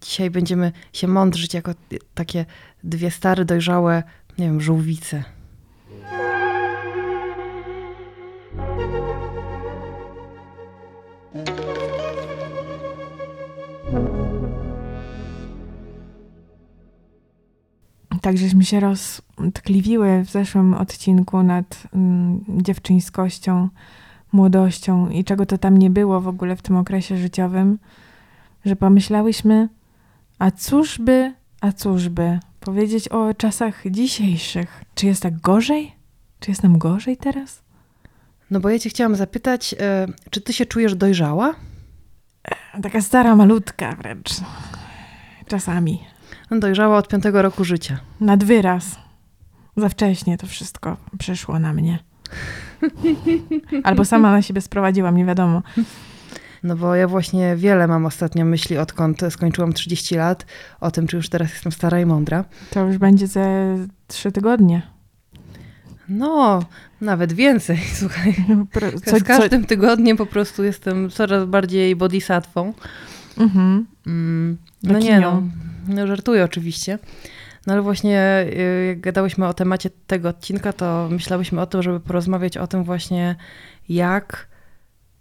dzisiaj będziemy się mądrzyć jako takie dwie stare, dojrzałe, nie wiem, żółwice. Tak, żeśmy się roztkliwiły w zeszłym odcinku nad mm, dziewczyńskością, młodością i czego to tam nie było w ogóle w tym okresie życiowym, że pomyślałyśmy, a cóż by, a cóż by powiedzieć o czasach dzisiejszych. Czy jest tak gorzej? Czy jest nam gorzej teraz? No bo ja cię chciałam zapytać, e, czy ty się czujesz dojrzała? Taka stara, malutka wręcz. Czasami. Dojrzała od piątego roku życia. Nad wyraz. Za wcześnie to wszystko przyszło na mnie. Albo sama na siebie sprowadziłam, nie wiadomo. No bo ja właśnie wiele mam ostatnio myśli, odkąd skończyłam 30 lat, o tym, czy już teraz jestem stara i mądra. To już będzie ze trzy tygodnie. No, nawet więcej, słuchaj. Pro- Z każdym tygodniem po prostu jestem coraz bardziej bodhisatwą. Mhm. Mm, no nie no, no, żartuję oczywiście. No ale właśnie y, jak gadałyśmy o temacie tego odcinka, to myślałyśmy o tym, żeby porozmawiać o tym właśnie, jak,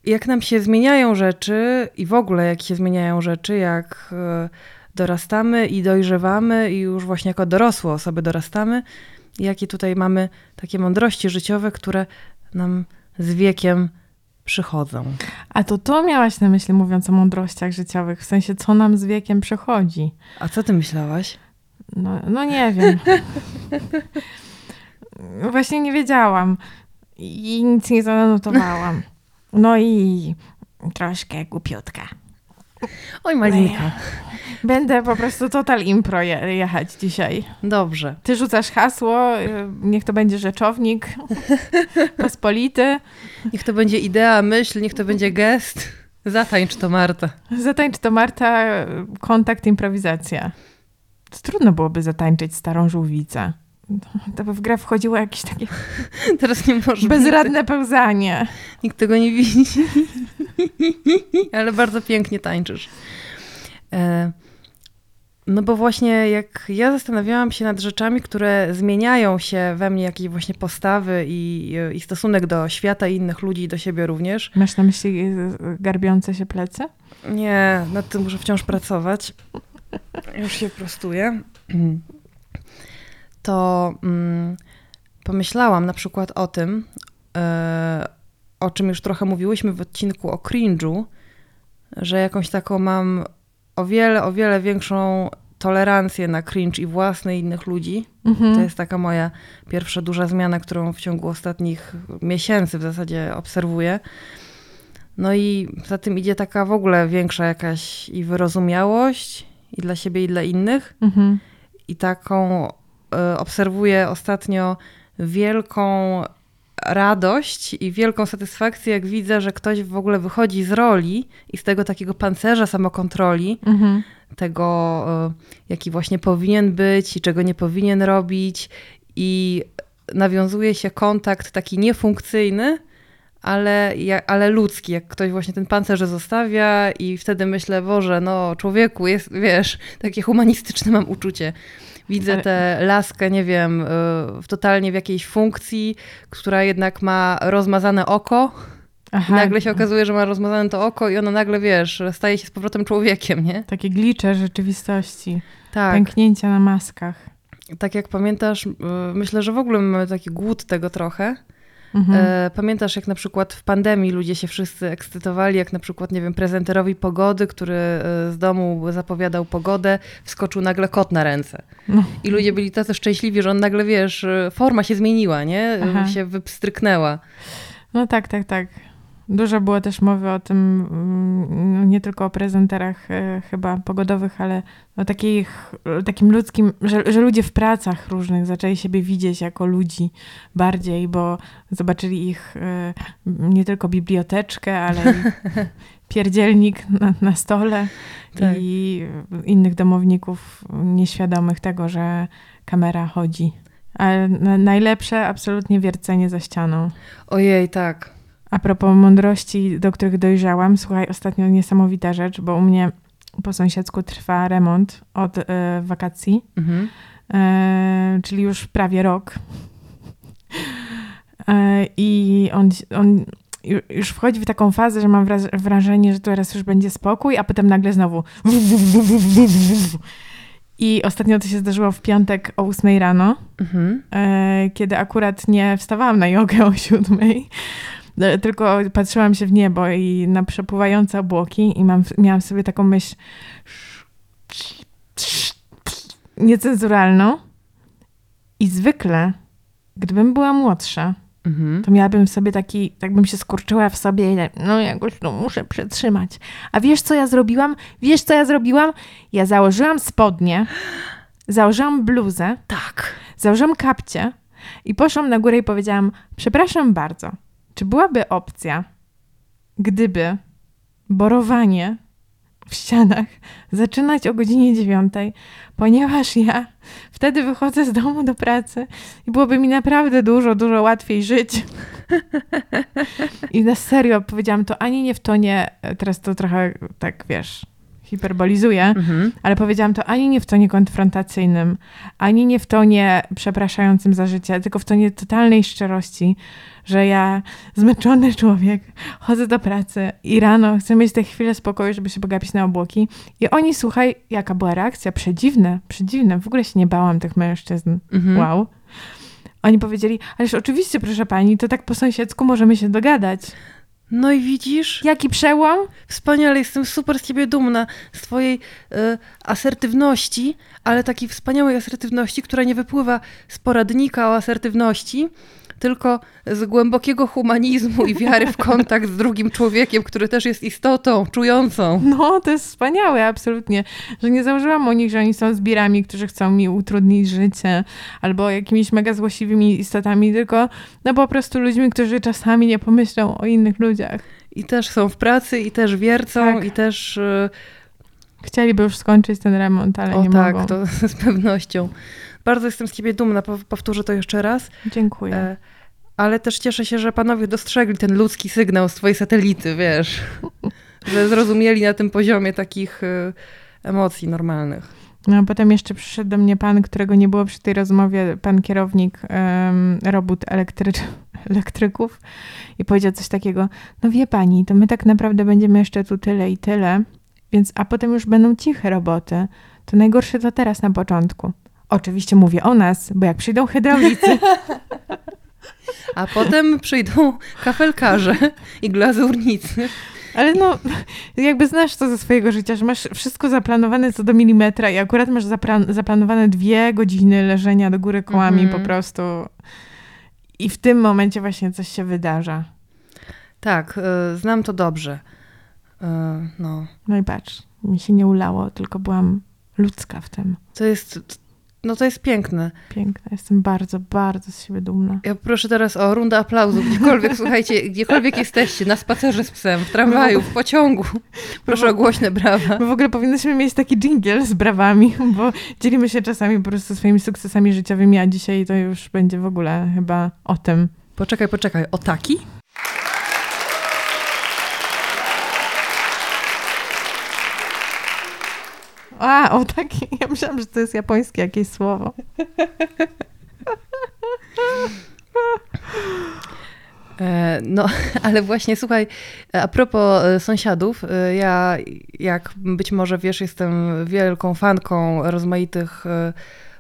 jak nam się zmieniają rzeczy i w ogóle jak się zmieniają rzeczy, jak y, dorastamy i dojrzewamy i już właśnie jako dorosłe osoby dorastamy. I jakie tutaj mamy takie mądrości życiowe, które nam z wiekiem przychodzą. A to to miałaś na myśli, mówiąc o mądrościach życiowych, w sensie, co nam z wiekiem przychodzi. A co ty myślałaś? No, no nie wiem. Właśnie nie wiedziałam i nic nie zanotowałam. No i troszkę głupiutka. Oj, Malinka. Będę po prostu total impro je, jechać dzisiaj. Dobrze. Ty rzucasz hasło, y, niech to będzie rzeczownik, pospolity. Niech to będzie idea, myśl, niech to będzie gest. Zatańcz to, Marta. Zatańcz to Marta, kontakt, improwizacja. To trudno byłoby zatańczyć starą żółwicę. To by w grę wchodziło jakieś takie Teraz nie może. bezradne pełzanie. Nikt, tego nie widzi. Ale bardzo pięknie tańczysz. E, no bo właśnie jak ja zastanawiałam się nad rzeczami, które zmieniają się we mnie, jakieś właśnie postawy i, i stosunek do świata i innych ludzi i do siebie również. Masz na myśli y, garbiące się plecy? Nie, nad tym muszę wciąż pracować. Już się prostuję. To mm, pomyślałam na przykład o tym, e, o czym już trochę mówiłyśmy w odcinku o cringe'u, że jakąś taką mam o wiele, o wiele większą tolerancję na cringe i własny i innych ludzi. Mhm. To jest taka moja pierwsza duża zmiana, którą w ciągu ostatnich miesięcy w zasadzie obserwuję. No i za tym idzie taka w ogóle większa jakaś i wyrozumiałość i dla siebie, i dla innych. Mhm. I taką obserwuję ostatnio wielką radość i wielką satysfakcję, jak widzę, że ktoś w ogóle wychodzi z roli i z tego takiego pancerza samokontroli, Mhm. tego, e, jaki właśnie powinien być i czego nie powinien robić, i nawiązuje się kontakt taki niefunkcyjny, ale, ale ludzki, jak ktoś właśnie ten pancerz zostawia i wtedy myślę, Boże, no człowieku, jest, wiesz, takie humanistyczne mam uczucie. Widzę tę laskę, nie wiem, y, w totalnie w jakiejś funkcji, która jednak ma rozmazane oko. Aha. nagle się okazuje, że ma rozmazane to oko i ona nagle, wiesz, staje się z powrotem człowiekiem, nie? Takie glicze rzeczywistości, Tak. pęknięcia na maskach. Tak jak pamiętasz, y, myślę, że w ogóle mamy taki głód tego trochę. Mhm. E, Pamiętasz, jak na przykład w pandemii ludzie się wszyscy ekscytowali, jak na przykład, nie wiem, prezenterowi pogody, który e, z domu zapowiadał pogodę, wskoczył nagle kot na ręce. No. I ludzie byli tacy szczęśliwi, że on nagle, wiesz, e, forma się zmieniła, nie? Aha. Się wypstryknęła. No tak, tak, tak. Dużo było też mowy o tym, mm, nie tylko o prezenterach e, chyba pogodowych, ale o takich, takim ludzkim, że, że ludzie w pracach różnych zaczęli siebie widzieć jako ludzi bardziej, bo zobaczyli ich e, nie tylko biblioteczkę, ale pierdzielnik na, na stole Tak. i innych domowników nieświadomych tego, że kamera chodzi. Ale na, najlepsze absolutnie wiercenie za ścianą. Ojej, tak. A propos mądrości, do których dojrzałam, słuchaj, ostatnio niesamowita rzecz, bo u mnie po sąsiedzku trwa remont od e, wakacji, Mhm. e, czyli już prawie rok. E, I on, on ju- już wchodzi w taką fazę, że mam wrażenie, że teraz już będzie spokój, a potem nagle znowu. I ostatnio to się zdarzyło w piątek o 8 rano, Mhm. kiedy akurat nie wstawałam na jogę o 7, e, tylko patrzyłam się w niebo i na przepływające obłoki i mam, miałam sobie taką myśl niecenzuralną. I zwykle, gdybym była młodsza, Mhm. to miałabym sobie taki, tak bym się skurczyła w sobie i tak, no jakoś to muszę przetrzymać. A wiesz, co ja zrobiłam? Wiesz, co ja zrobiłam? Ja założyłam spodnie, założyłam bluzę, Tak. założyłam kapcie i poszłam na górę i powiedziałam, przepraszam bardzo, czy byłaby opcja, gdyby borowanie w ścianach zaczynać o godzinie dziewiątej, ponieważ ja wtedy wychodzę z domu do pracy i byłoby mi naprawdę dużo, dużo łatwiej żyć. I na serio powiedziałam to ani nie w tonie, teraz to trochę tak, wiesz, hiperbolizuję, Mhm. ale powiedziałam to ani nie w tonie konfrontacyjnym, ani nie w tonie przepraszającym za życie, tylko w tonie totalnej szczerości, że ja, zmęczony człowiek, chodzę do pracy i rano chcę mieć te chwilę spokoju, żeby się pogapić na obłoki. I oni, słuchaj, jaka była reakcja? Przedziwne, przedziwne. W ogóle się nie bałam tych mężczyzn. Mhm. Wow. Oni powiedzieli, ależ oczywiście, proszę pani, to tak po sąsiedzku możemy się dogadać. No i widzisz? Jaki przełom? Wspaniale, jestem super z ciebie dumna, z twojej e, asertywności, ale takiej wspaniałej asertywności, która nie wypływa z poradnika o asertywności, tylko z głębokiego humanizmu i wiary w kontakt z drugim człowiekiem, który też jest istotą czującą. No, to jest wspaniałe, absolutnie. Że nie założyłam o nich, że oni są zbirami, którzy chcą mi utrudnić życie, albo jakimiś mega złośliwymi istotami, tylko no po prostu ludźmi, którzy czasami nie pomyślą o innych ludziach. I też są w pracy, i też wiercą, Tak. i też... E, Chcieliby już skończyć ten remont, ale o nie tak, mogą. to z pewnością. Bardzo jestem z ciebie dumna, pow- powtórzę to jeszcze raz. Dziękuję. E, ale też cieszę się, że panowie dostrzegli ten ludzki sygnał z twojej satelity, wiesz. że zrozumieli na tym poziomie takich e, emocji normalnych. No a potem jeszcze przyszedł do mnie pan, którego nie było przy tej rozmowie, pan kierownik um, robót elektrycz, elektryków i powiedział coś takiego, no wie pani, to my tak naprawdę będziemy jeszcze tu tyle i tyle, więc a potem już będą ciche roboty. To najgorsze to teraz na początku. Oczywiście mówię o nas, bo jak przyjdą hydraulicy, A potem przyjdą kafelkarze i glazurnicy. ale no jakby znasz to ze swojego życia, że masz wszystko zaplanowane co do milimetra i akurat masz zaplan- zaplanowane dwie godziny leżenia do góry kołami Mhm. po prostu i w tym momencie właśnie coś się wydarza. Tak, e, znam to dobrze. E, no, No i patrz, mi się nie ulało, tylko byłam ludzka w tym. to jest, no to jest piękne. Piękna, jestem bardzo, bardzo z siebie dumna. Ja proszę teraz o rundę aplauzów, gdziekolwiek, słuchajcie, gdziekolwiek jesteście, na spacerze z psem, w tramwaju, w pociągu. Proszę o głośne brawa. My w ogóle powinniśmy mieć taki jingle z brawami, bo dzielimy się czasami po prostu swoimi sukcesami życiowymi, a dzisiaj to już będzie w ogóle chyba o tym. Poczekaj, poczekaj, o taki? A, o taki, ja myślałam, że to jest japońskie jakieś słowo. E, No, ale właśnie słuchaj, a propos e, sąsiadów, e, ja, jak być może wiesz, jestem wielką fanką rozmaitych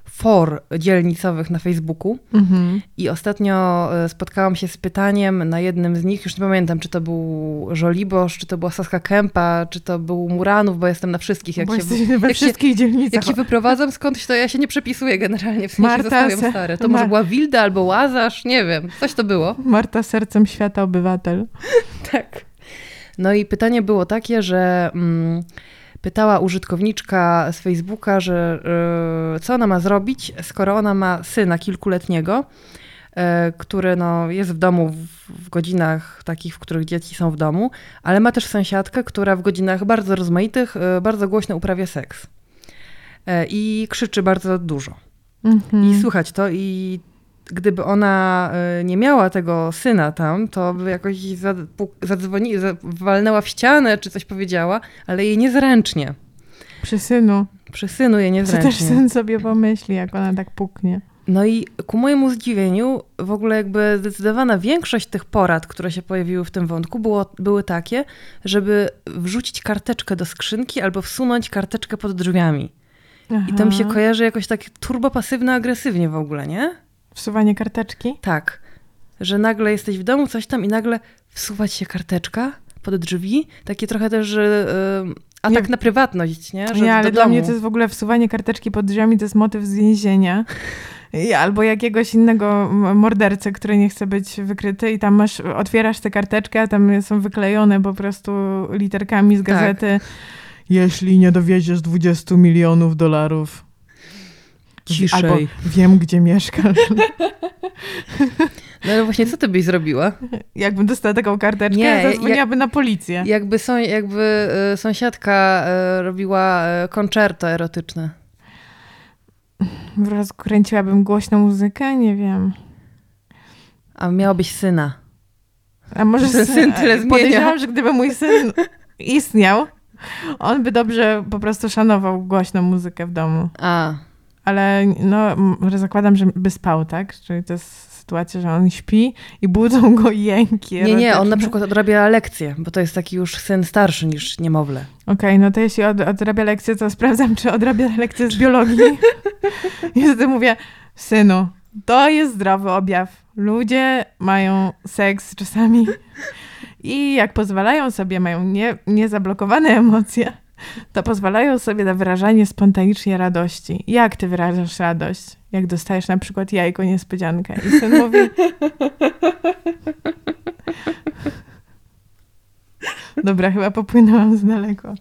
for dzielnicowych na Facebooku Mhm. i ostatnio e, spotkałam się z pytaniem na jednym z nich, już nie pamiętam, czy to był Żoliborz, czy to była Saska Kępa, czy to był Muranów, bo jestem na wszystkich. Jak bo się, we jak się- wszystkich dzielnicach. jak się wyprowadzam skądś, to ja się nie przepisuję generalnie, w sensie Marta zostawiam se- stare. To może była Wilda albo Łazarz, nie wiem, coś to było. Marta sercem świata obywatel. Tak. No i pytanie było takie, że mm, pytała użytkowniczka z Facebooka, że y, co ona ma zrobić, skoro ona ma syna kilkuletniego, y, który no, jest w domu w, w godzinach takich, w których dzieci są w domu, ale ma też sąsiadkę, która w godzinach bardzo rozmaitych y, bardzo głośno uprawia seks. I krzyczy bardzo dużo. Mhm. I słychać to i gdyby ona y, nie miała tego syna tam, to by jakoś zadzwoni, za- walnęła w ścianę czy coś powiedziała, ale jej niezręcznie. Przy synu. Przy synu je Co niezręcznie. też syn sobie pomyśli, jak ona tak puknie. No i ku mojemu zdziwieniu, w ogóle jakby zdecydowana większość tych porad, które się pojawiły w tym wątku, było, były takie, żeby wrzucić karteczkę do skrzynki albo wsunąć karteczkę pod drzwiami. I to mi się Aha. kojarzy jakoś tak turbopasywno-agresywnie w ogóle, nie? Wsuwanie karteczki? Tak. Że nagle jesteś w domu, coś tam i nagle wsuwać się karteczka pod drzwi. Takie trochę też że, y, atak Nie- na prywatność, nie? Że Nie, ale do dla domu. mnie to jest w ogóle wsuwanie karteczki pod drzwiami, to jest motyw z więzienia. Albo jakiegoś innego mordercy, który nie chce być wykryty i tam masz, otwierasz tę karteczkę, a tam są wyklejone po prostu literkami z Tak. gazety. Jeśli nie dowieziesz 20 milionów dolarów. Ciszej. Albo wiem, gdzie mieszkasz. No ale właśnie co ty byś zrobiła? Jakbym dostała taką karteczkę, Nie, zadzwoniłaby na policję. Jakby, są, jakby y, sąsiadka y, robiła y, koncerto erotyczne. Rozkręciłabym głośną muzykę? Nie wiem. A miałabyś syna. A może Ten syn tyle zmienia. Podejrzewam, że gdyby mój syn istniał, on by dobrze po prostu szanował głośną muzykę w domu. A, Ale no, zakładam, że by spał, tak? Czyli to jest sytuacja, że on śpi i budzą go jęki. nie, nie, on na przykład odrabia lekcje, bo to jest taki już syn starszy niż niemowlę. Okej, no to jeśli od, odrabia lekcję, to sprawdzam, czy odrabia lekcję z biologii. I wtedy mówię, synu, to jest zdrowy objaw. Ludzie mają seks czasami i jak pozwalają sobie, mają nie, niezablokowane emocje, to pozwalają sobie na wyrażanie spontanicznie radości. Jak ty wyrażasz radość? Jak dostajesz na przykład jajko niespodziankę i syn mówi... Dobra, chyba popłynęłam z daleko.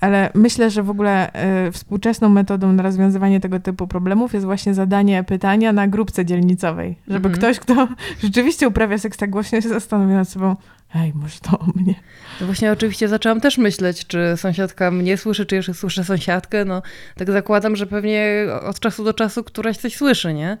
Ale myślę, że w ogóle y, współczesną metodą na rozwiązywanie tego typu problemów jest właśnie zadanie pytania na grupce dzielnicowej. Żeby Mhm. ktoś, kto rzeczywiście uprawia seks tak głośno, się zastanowił nad sobą, hej, może to o mnie. No właśnie oczywiście zaczęłam też myśleć, czy sąsiadka mnie słyszy, czy jeszcze słyszę sąsiadkę. No tak zakładam, że pewnie od czasu do czasu któraś coś słyszy, nie?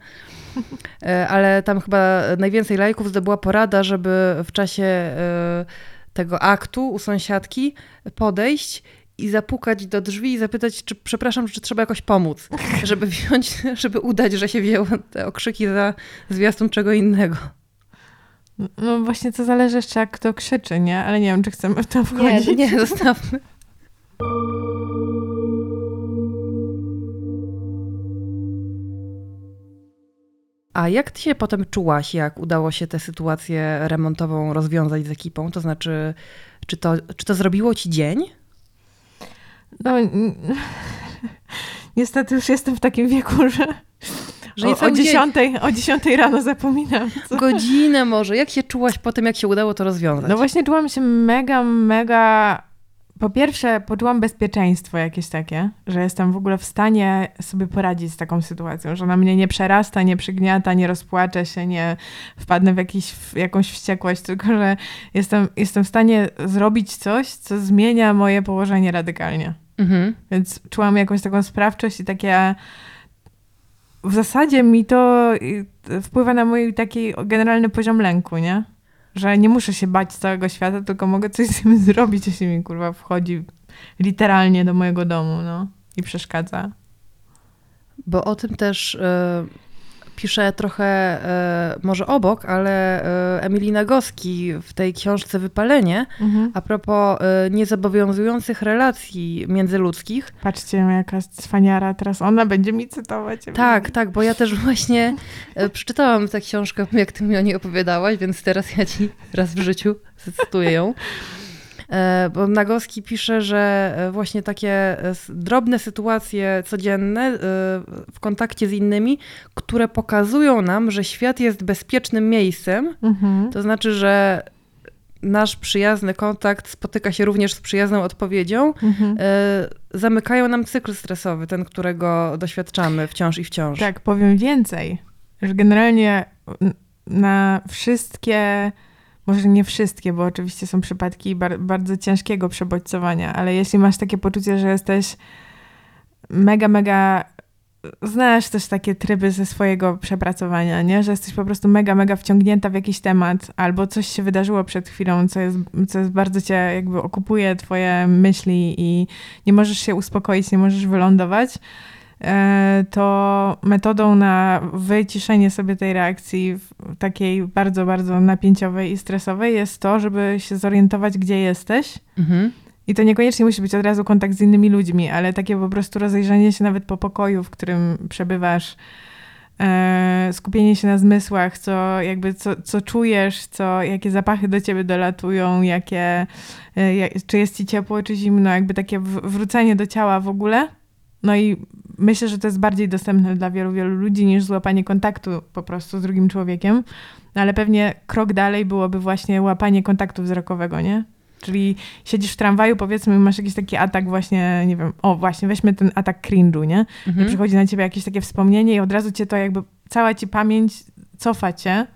E, Ale tam chyba najwięcej lajków zdobyła porada, żeby w czasie e, tego aktu u sąsiadki podejść i zapukać do drzwi i zapytać, czy przepraszam, czy trzeba jakoś pomóc, żeby wziąć, żeby udać, że się wzięło te okrzyki za zwiastun czego innego. No właśnie to zależy jeszcze, jak kto krzyczy, nie? Ale nie wiem, czy chcemy w to Nie, wchodzić. nie, zostawmy. A jak ty się potem czułaś, jak udało się tę sytuację remontową rozwiązać z ekipą? To znaczy, czy to, czy to zrobiło ci dzień? No, niestety już jestem w takim wieku, że, Że o, nie o, dzień- 10, o 10 rano zapominam. Co? Godzinę może. Jak się czułaś po tym, jak się udało to rozwiązać? No właśnie czułam się mega, mega... Po pierwsze, poczułam bezpieczeństwo jakieś takie, że jestem w ogóle w stanie sobie poradzić z taką sytuacją, że ona mnie nie przerasta, nie przygniata, nie rozpłaczę się, nie wpadnę w, jakiś, w jakąś wściekłość, tylko że jestem, jestem w stanie zrobić coś, co zmienia moje położenie radykalnie. Mhm. Więc czułam jakąś taką sprawczość i takie. W zasadzie mi to y, wpływa na mój taki generalny poziom lęku, nie? Że nie muszę się bać całego świata, tylko mogę coś z tym zrobić, jeśli mi kurwa wchodzi literalnie do mojego domu, no i przeszkadza. Bo o tym też e, pisze trochę e, może obok, ale e, Emilina Goski w tej książce Wypalenie Mhm. a propos e, niezobowiązujących relacji międzyludzkich. Patrzcie, jaka cwaniara, teraz ona będzie mi cytować. Tak, tak, bo ja też właśnie przeczytałam tę książkę, jak ty mi o niej opowiadałaś, więc teraz ja ci raz w życiu zacytuję ją. E, Bo Nagowski pisze, że e, właśnie takie e, drobne sytuacje codzienne w kontakcie z innymi, które pokazują nam, że świat jest bezpiecznym miejscem, Mhm. to znaczy, że nasz przyjazny kontakt spotyka się również z przyjazną odpowiedzią, Mhm. zamykają nam cykl stresowy, ten, którego doświadczamy wciąż i wciąż. Tak, powiem więcej, że generalnie na wszystkie, może nie wszystkie, bo oczywiście są przypadki bar- bardzo ciężkiego przebodźcowania, ale jeśli masz takie poczucie, że jesteś mega, mega znasz też takie tryby ze swojego przepracowania, nie? Że jesteś po prostu mega, mega wciągnięta w jakiś temat, albo coś się wydarzyło przed chwilą, co jest, co jest bardzo cię jakby okupuje twoje myśli i nie możesz się uspokoić, nie możesz wylądować, to metodą na wyciszenie sobie tej reakcji takiej bardzo, bardzo napięciowej i stresowej jest to, żeby się zorientować, gdzie jesteś. Mhm i to niekoniecznie musi być od razu kontakt z innymi ludźmi, ale takie po prostu rozejrzenie się nawet po pokoju, w którym przebywasz, e, skupienie się na zmysłach, co jakby co, co czujesz, co, jakie zapachy do ciebie dolatują, jakie, e, jak, czy jest ci ciepło, czy zimno, jakby takie wrócenie do ciała w ogóle. No i myślę, że to jest bardziej dostępne dla wielu, wielu ludzi niż złapanie kontaktu po prostu z drugim człowiekiem. No ale pewnie krok dalej byłoby właśnie łapanie kontaktu wzrokowego, nie? Czyli siedzisz w tramwaju, powiedzmy, masz jakiś taki atak właśnie, nie wiem, o właśnie, weźmy ten atak cringe'u, nie? Mhm. I przychodzi na ciebie jakieś takie wspomnienie i od razu cię to jakby, cała ci pamięć cofa cię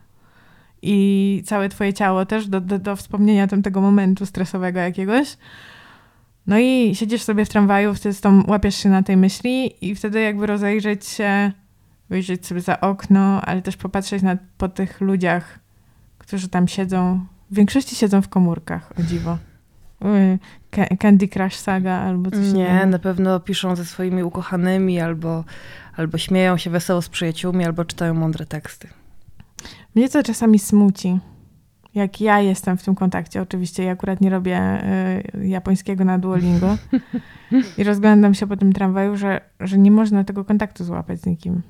i całe twoje ciało też do, do, do wspomnienia tego momentu stresowego jakiegoś. No i siedzisz sobie w tramwaju, wtedy tą łapiesz się na tej myśli i wtedy jakby rozejrzeć się, wyjrzeć sobie za okno, ale też popatrzeć na, po tych ludziach, którzy tam siedzą w większości siedzą w komórkach, o dziwo. Candy Crush Saga albo coś Nie, na pewno piszą ze swoimi ukochanymi albo, albo śmieją się wesoło z przyjaciółmi, albo czytają mądre teksty. Mnie to czasami smuci. Jak ja jestem w tym kontakcie, oczywiście ja akurat nie robię y, japońskiego na Duolingo i rozglądam się po tym tramwaju, że, że nie można tego kontaktu złapać z nikim.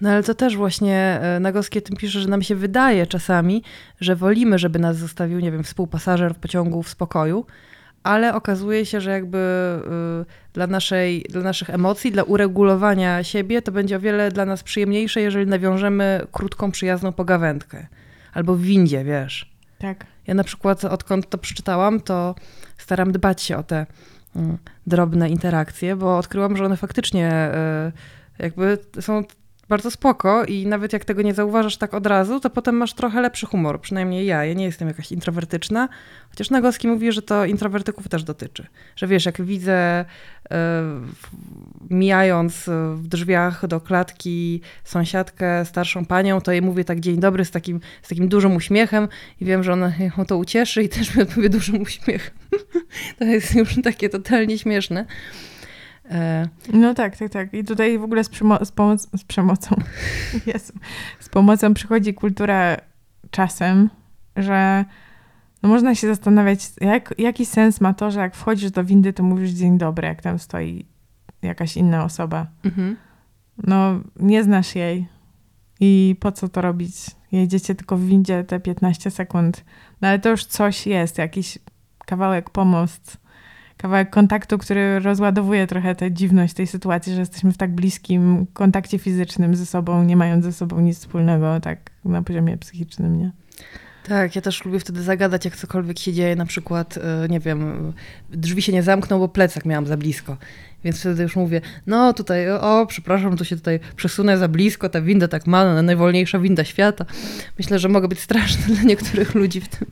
No ale to też właśnie e, Nagowski tym pisze, że nam się wydaje czasami, że wolimy, żeby nas zostawił, nie wiem, współpasażer w pociągu w spokoju, ale okazuje się, że jakby y, dla, naszej, dla naszych emocji, dla uregulowania siebie, to będzie o wiele dla nas przyjemniejsze, jeżeli nawiążemy krótką, przyjazną pogawędkę. Albo w windzie, wiesz. Tak. Ja na przykład odkąd to przeczytałam, to staram dbać się o te y, drobne interakcje, bo odkryłam, że one faktycznie y, jakby są bardzo spoko i nawet jak tego nie zauważasz tak od razu, to potem masz trochę lepszy humor, przynajmniej ja. Ja nie jestem jakaś introwertyczna, chociaż Nagowski mówi, że to introwertyków też dotyczy. Że wiesz, jak widzę y, mijając w drzwiach do klatki sąsiadkę, starszą panią, to jej mówię tak dzień dobry z takim, z takim dużym uśmiechem i wiem, że ona ją to ucieszy i też mi odpowie dużym uśmiechem. to jest już takie totalnie śmieszne. E, no tak, tak, tak. I tutaj w ogóle z, przemo z, pomoc z przemocą, Jezu, z pomocą przychodzi kultura czasem, że no można się zastanawiać, jak, jaki sens ma to, że jak wchodzisz do windy, to mówisz dzień dobry, jak tam stoi jakaś inna osoba. Mhm. No, nie znasz jej i po co to robić? Jedziecie tylko w windzie te 15 sekund. No ale to już coś jest, jakiś kawałek pomost kawałek kontaktu, który rozładowuje trochę tę dziwność tej sytuacji, że jesteśmy w tak bliskim kontakcie fizycznym ze sobą, nie mając ze sobą nic wspólnego, tak na poziomie psychicznym, nie? Tak, ja też lubię wtedy zagadać, jak cokolwiek się dzieje, na przykład, e, nie wiem, drzwi się nie zamkną, bo plecak miałam za blisko. Więc wtedy już mówię, no tutaj, o, przepraszam, tu się tutaj przesunę za blisko, ta winda tak ma, najwolniejsza winda świata. Myślę, że mogę być straszna dla niektórych ludzi w tym.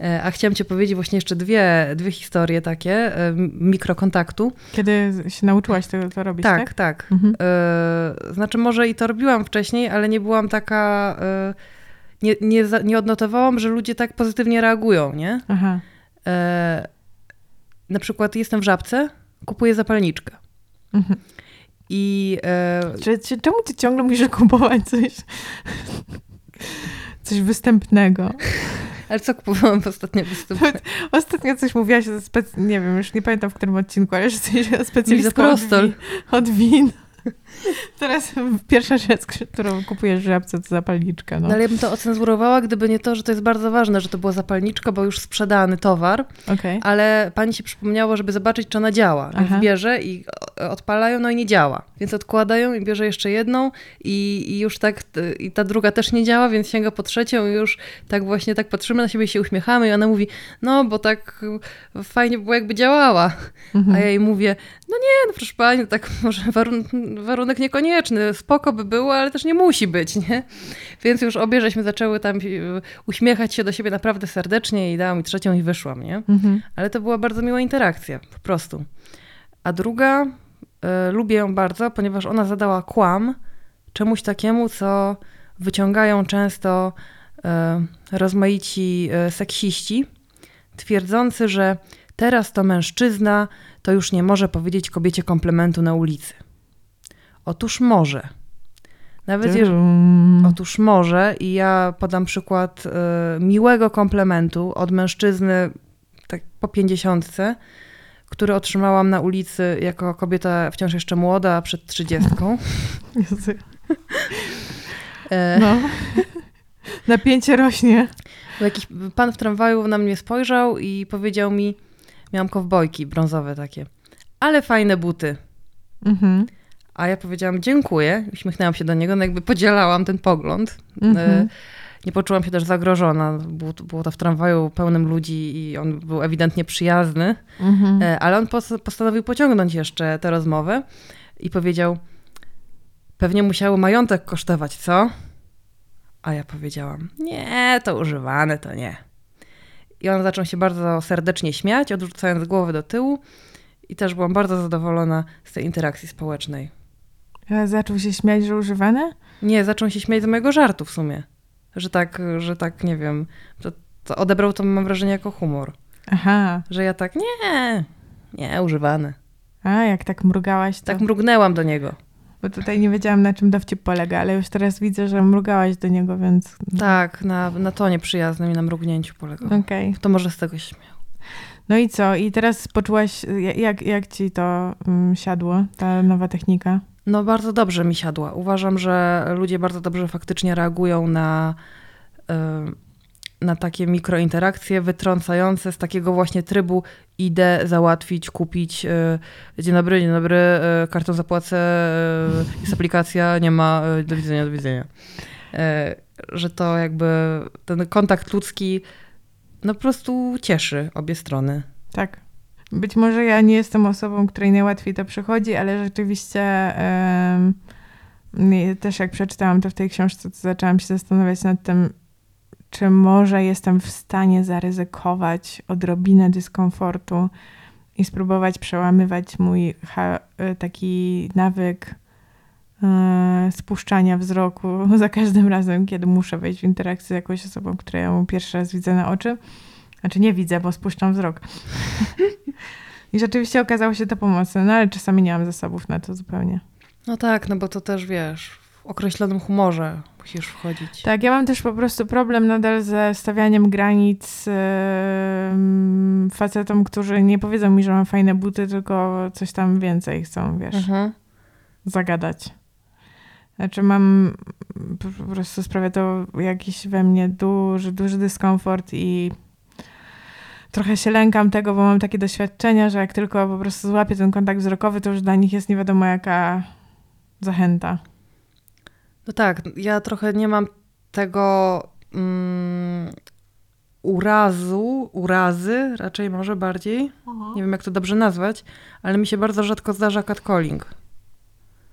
E, a chciałam Ci powiedzieć właśnie jeszcze dwie, dwie historie takie e, mikrokontaktu. Kiedy się nauczyłaś to, to robić, tak? Tak, tak. Mhm. E, znaczy może i to robiłam wcześniej, ale nie byłam taka... Nie, nie, nie odnotowałam, że ludzie tak pozytywnie reagują, nie? Aha. Na przykład jestem w żabce, kupuję zapalniczkę. Mhm. I... Czy, czy, czemu ty ciągle musisz kupować coś... coś występnego? Ale co kupowałam w ostatnim występie? Ostatnio coś mówiłaś, spec- nie wiem, już nie pamiętam w którym odcinku, ale że coś specjalistką od, win, od win. Teraz pierwsza rzecz, którą kupujesz w żabce, to zapalniczka. No. no. ale ja bym to ocenzurowała, gdyby nie to, że to jest bardzo ważne, że to była zapalniczka, bo już sprzedany towar, okay. ale pani się przypomniało, żeby zobaczyć, czy ona działa. Więc Aha. bierze i odpalają, no i nie działa. Więc odkładają i bierze jeszcze jedną i, i już tak, i ta druga też nie działa, więc sięga po trzecią i już tak właśnie tak patrzymy na siebie i się uśmiechamy i ona mówi, no bo tak fajnie było jakby działała. Mhm. A ja jej mówię, no nie, no proszę pani, no tak może warun warunek niekonieczny, spoko by było, ale też nie musi być, nie? Więc już obie żeśmy zaczęły tam uśmiechać się do siebie naprawdę serdecznie i dała mi trzecią i wyszłam, nie? Mhm. Ale to była bardzo miła interakcja, po prostu. A druga, lubię ją bardzo, ponieważ ona zadała kłam czemuś takiemu, co wyciągają często y, rozmaici y, seksiści, twierdzący, że teraz to mężczyzna to już nie może powiedzieć kobiecie komplementu na ulicy. Otóż może. Nawet jeżeli. Otóż może i ja podam przykład y, miłego komplementu od mężczyzny tak po pięćdziesiątce, który otrzymałam na ulicy jako kobieta wciąż jeszcze młoda, przed trzydziestką. E, No. Napięcie rośnie. Jakiś pan w tramwaju na mnie spojrzał i powiedział mi, miałam kowbojki brązowe takie, ale fajne buty. Mhm. A ja powiedziałam dziękuję, uśmiechnęłam się do niego, no jakby podzielałam ten pogląd. Mhm. Nie poczułam się też zagrożona. Było, było to w tramwaju pełnym ludzi i on był ewidentnie przyjazny, Mhm. E, ale on pos- postanowił pociągnąć jeszcze tę rozmowę i powiedział: Pewnie musiało majątek kosztować, co? A ja powiedziałam: Nie, to używane, to nie. I on zaczął się bardzo serdecznie śmiać, odrzucając głowę do tyłu, i też byłam bardzo zadowolona z tej interakcji społecznej. Zaczął się śmiać, że używane? Nie, zaczął się śmiać z mojego żartu w sumie. Że tak, że tak, nie wiem, to, to odebrał to, mam wrażenie, jako humor. Aha. Że ja tak, nie, nie, używane. A, jak tak mrugałaś, to... Tak mrugnęłam do niego. Bo tutaj nie wiedziałam, na czym dowcip polega, ale już teraz widzę, że mrugałaś do niego, więc... Tak, na, na tonie przyjaznym i na mrugnięciu polegał. Okej. To może z tego się śmiał. No i co? I teraz poczułaś, jak, jak ci to mm, siadło, ta nowa technika? No bardzo dobrze mi siadła. Uważam, że ludzie bardzo dobrze faktycznie reagują na, na takie mikrointerakcje wytrącające z takiego właśnie trybu idę załatwić, kupić, y, dzień dobry, dzień dobry, y, kartą zapłacę, y, jest aplikacja, nie ma, do widzenia, do widzenia. Że to jakby ten kontakt ludzki no po prostu cieszy obie strony. Tak. Być może ja nie jestem osobą, której najłatwiej to przychodzi, ale rzeczywiście nie- też jak przeczytałam to w tej książce, to zaczęłam się zastanawiać nad tym, czy może jestem w stanie zaryzykować odrobinę dyskomfortu i spróbować przełamywać mój y, taki nawyk e, spuszczania wzroku za każdym razem, kiedy muszę wejść w interakcję z jakąś osobą, którą ja pierwszy raz widzę na oczy. Znaczy nie widzę, bo spuszczam wzrok. I rzeczywiście okazało się to pomocne, no ale czasami nie mam zasobów na to zupełnie. No tak, no bo to też wiesz, w określonym humorze musisz wchodzić. Tak, ja mam też po prostu problem nadal ze stawianiem granic yy, facetom, którzy nie powiedzą mi, że mam fajne buty, tylko coś tam więcej chcą, wiesz, Mhm. zagadać. Znaczy mam, po po prostu sprawia to jakiś we mnie duży, duży dyskomfort i trochę się lękam tego, bo mam takie doświadczenia, że jak tylko po prostu złapię ten kontakt wzrokowy, to już dla nich jest nie wiadomo jaka zachęta. No tak, ja trochę nie mam tego mm, urazu, urazy, raczej może bardziej, nie wiem jak to dobrze nazwać, ale mi się bardzo rzadko zdarza catcalling.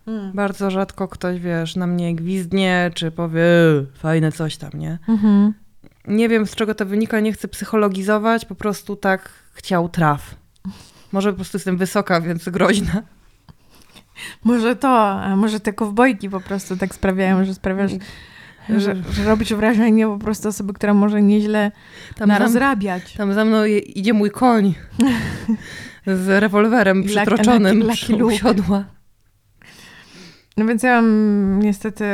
Mm. Bardzo rzadko ktoś, wiesz, na mnie gwizdnie, czy powie "E, fajne coś tam, nie? Mhm. Nie wiem z czego to wynika, nie chcę psychologizować, po prostu tak chciał traf. Może po prostu jestem wysoka, więc groźna. Może to, a może te kowbojki po prostu tak sprawiają, że sprawiasz, że, że robisz wrażenie po prostu osoby, która może nieźle Tam, narozrabiać. tam za mną je- idzie mój koń z rewolwerem przytroczonym u Luke. siodła. No więc ja mam niestety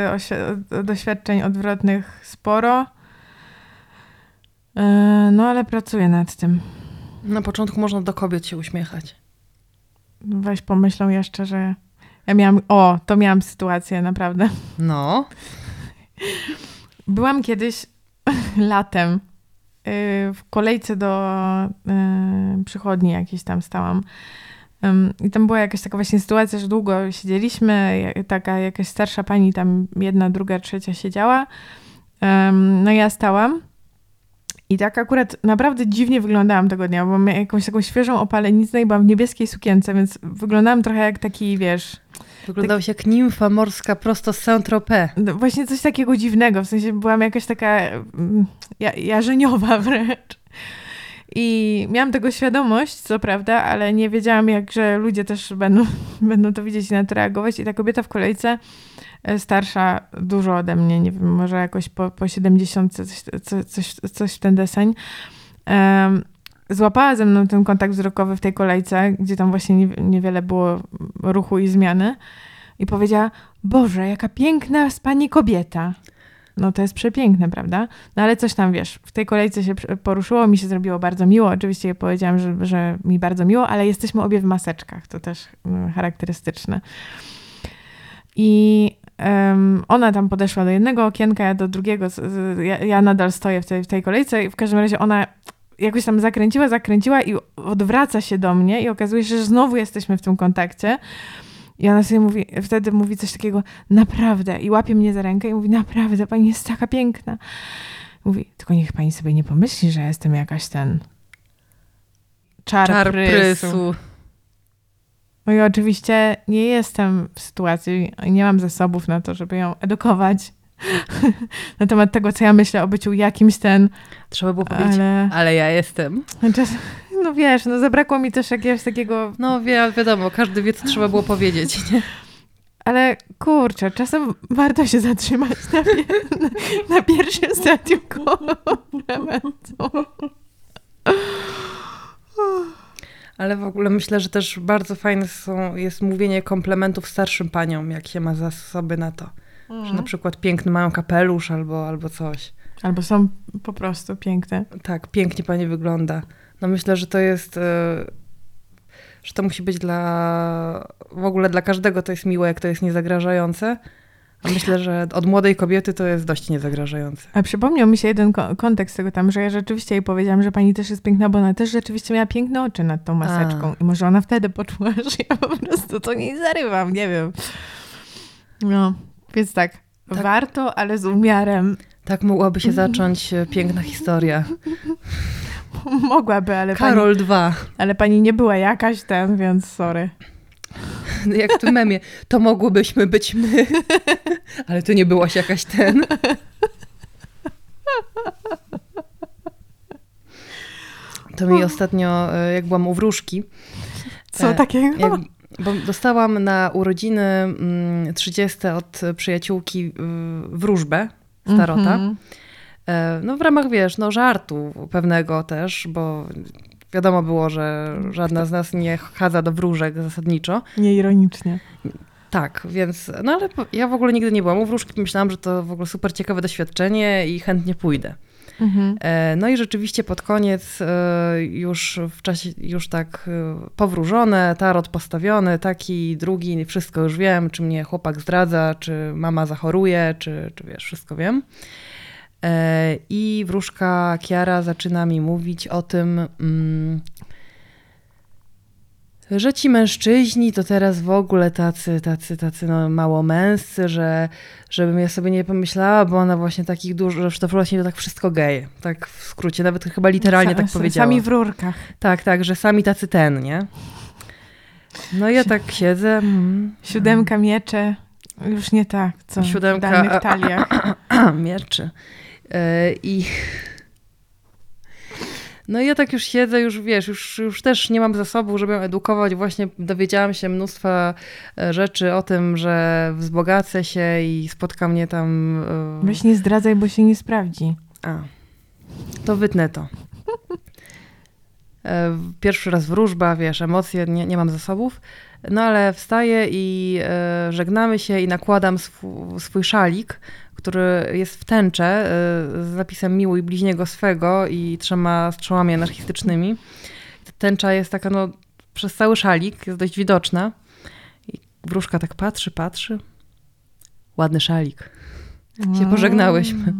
doświadczeń odwrotnych sporo. E, No ale pracuję nad tym. Na początku można do kobiet się uśmiechać. Weź pomyślą jeszcze, że ja miałam, o, to miałam sytuację naprawdę. No, Byłam kiedyś latem y, w kolejce do y, przychodni jakiejś tam stałam. I tam była jakaś taka właśnie sytuacja, że długo siedzieliśmy, taka jakaś starsza pani tam jedna, druga, trzecia siedziała. No ja stałam i tak akurat naprawdę dziwnie wyglądałam tego dnia, bo miałam jakąś taką świeżą opaleniznę i byłam w niebieskiej sukience, więc wyglądałam trochę jak taki, wiesz, wyglądałeś jak nimfa morska prosto z Saint-Tropez. no właśnie coś takiego dziwnego, w sensie byłam jakaś taka mm, ja, jarzeniowa wręcz. I miałam tego świadomość, co prawda, ale nie wiedziałam, jak, że ludzie też będą, będą to widzieć i na to reagować. I ta kobieta w kolejce, starsza dużo ode mnie, nie wiem, może jakoś po, po 70, coś, coś, coś w ten deseń, um, złapała ze mną ten kontakt wzrokowy w tej kolejce, gdzie tam właśnie niewiele było ruchu i zmiany. I powiedziała: Boże, jaka piękna z pani kobieta. No to jest przepiękne, prawda? No ale coś tam, wiesz, w tej kolejce się poruszyło, mi się zrobiło bardzo miło. Oczywiście ja powiedziałam, że, że mi bardzo miło, ale jesteśmy obie w maseczkach, to też um, charakterystyczne. I um, ona tam podeszła do jednego okienka, ja do drugiego. Ja, ja nadal stoję w tej, w tej kolejce i w każdym razie ona jakoś tam zakręciła, zakręciła i odwraca się do mnie i okazuje się, że znowu jesteśmy w tym kontakcie. I ona sobie mówi, wtedy mówi coś takiego, naprawdę, i łapie mnie za rękę i mówi, naprawdę, pani jest taka piękna. Mówi, tylko niech pani sobie nie pomyśli, że jestem jakaś ten czar, czar prysu. prysu. No i oczywiście nie jestem w sytuacji, nie mam zasobów na to, żeby ją edukować na temat tego, co ja myślę o byciu jakimś ten. Trzeba było powiedzieć, ale, ale ja jestem. Czas, no wiesz, no zabrakło mi też jakiegoś takiego... No wie, wiadomo, każdy wie, co trzeba było powiedzieć, nie? Ale kurczę, czasem warto się zatrzymać na, na, na pierwszym stadium komplementu. Ale w ogóle myślę, że też bardzo fajne są, jest mówienie komplementów starszym paniom, jak się ma zasoby na to. Mhm. Że na przykład piękny mają kapelusz albo, albo coś. Albo są po prostu piękne. Tak, pięknie pani wygląda. No myślę, że to jest, e, że to musi być dla, w ogóle dla każdego to jest miłe, jak to jest niezagrażające. A myślę, że od młodej kobiety to jest dość niezagrażające. A przypomniał mi się jeden kontekst tego tam, że ja rzeczywiście jej powiedziałam, że pani też jest piękna, bo ona też rzeczywiście miała piękne oczy nad tą maseczką. A. I może ona wtedy poczuła, że ja po prostu to nie zarywam, nie wiem. No, więc tak, tak. warto, ale z umiarem. Tak mogłaby się zacząć e, piękna historia. Mogłaby, ale Karol pani, 2. Ale pani nie była jakaś ten, więc sorry. Jak w memie, to mogłobyśmy być my, ale to nie byłaś jakaś ten. To mi ostatnio, e, jak byłam u wróżki. Co e, takiego? Jak, bo dostałam na urodziny 30 mm, od przyjaciółki wróżbę starota. Mm -hmm. No w ramach, wiesz, no żartu pewnego też, bo wiadomo było, że żadna z nas nie chadza do wróżek zasadniczo. Nieironicznie. Tak, więc, no ale ja w ogóle nigdy nie byłam u wróżki, myślałam, że to w ogóle super ciekawe doświadczenie i chętnie pójdę. Mhm. E, no i rzeczywiście pod koniec e, już w czasie, już tak e, powróżone, tarot postawiony, taki, drugi, wszystko już wiem, czy mnie chłopak zdradza, czy mama zachoruje, czy, czy wiesz, wszystko wiem. I wróżka Kiara zaczyna mi mówić o tym, mm, że ci mężczyźni to teraz w ogóle tacy, tacy, tacy no, mało męscy, że żebym ja sobie nie pomyślała, bo ona właśnie takich dużo, że to właśnie to tak wszystko geje. Tak w skrócie, nawet chyba literalnie tak powiedziała. Sami w rurkach. Tak, tak, że sami tacy ten, nie? No ja tak siedzę. Mm, Siódemka miecze, już nie tak, co Siódemka, w danych taliach. mieczy. Yy, I no i ja tak już siedzę, już wiesz, już, już też nie mam zasobu, żeby ją edukować. Właśnie dowiedziałam się mnóstwa e, rzeczy o tym, że wzbogacę się i spotka mnie tam... E, Weź nie zdradzaj, bo się nie sprawdzi. A, to wytnę to. E, pierwszy raz wróżba, wiesz, emocje, nie, nie mam zasobów. No ale wstaję i żegnamy się i nakładam swój, swój szalik, który jest w tęcze y, z napisem Miłuj bliźniego swego i trzema strzałami anarchistycznymi. Tęcza jest taka no, przez cały szalik, jest dość widoczna. I wróżka tak patrzy, patrzy. Ładny szalik. Się pożegnałyśmy.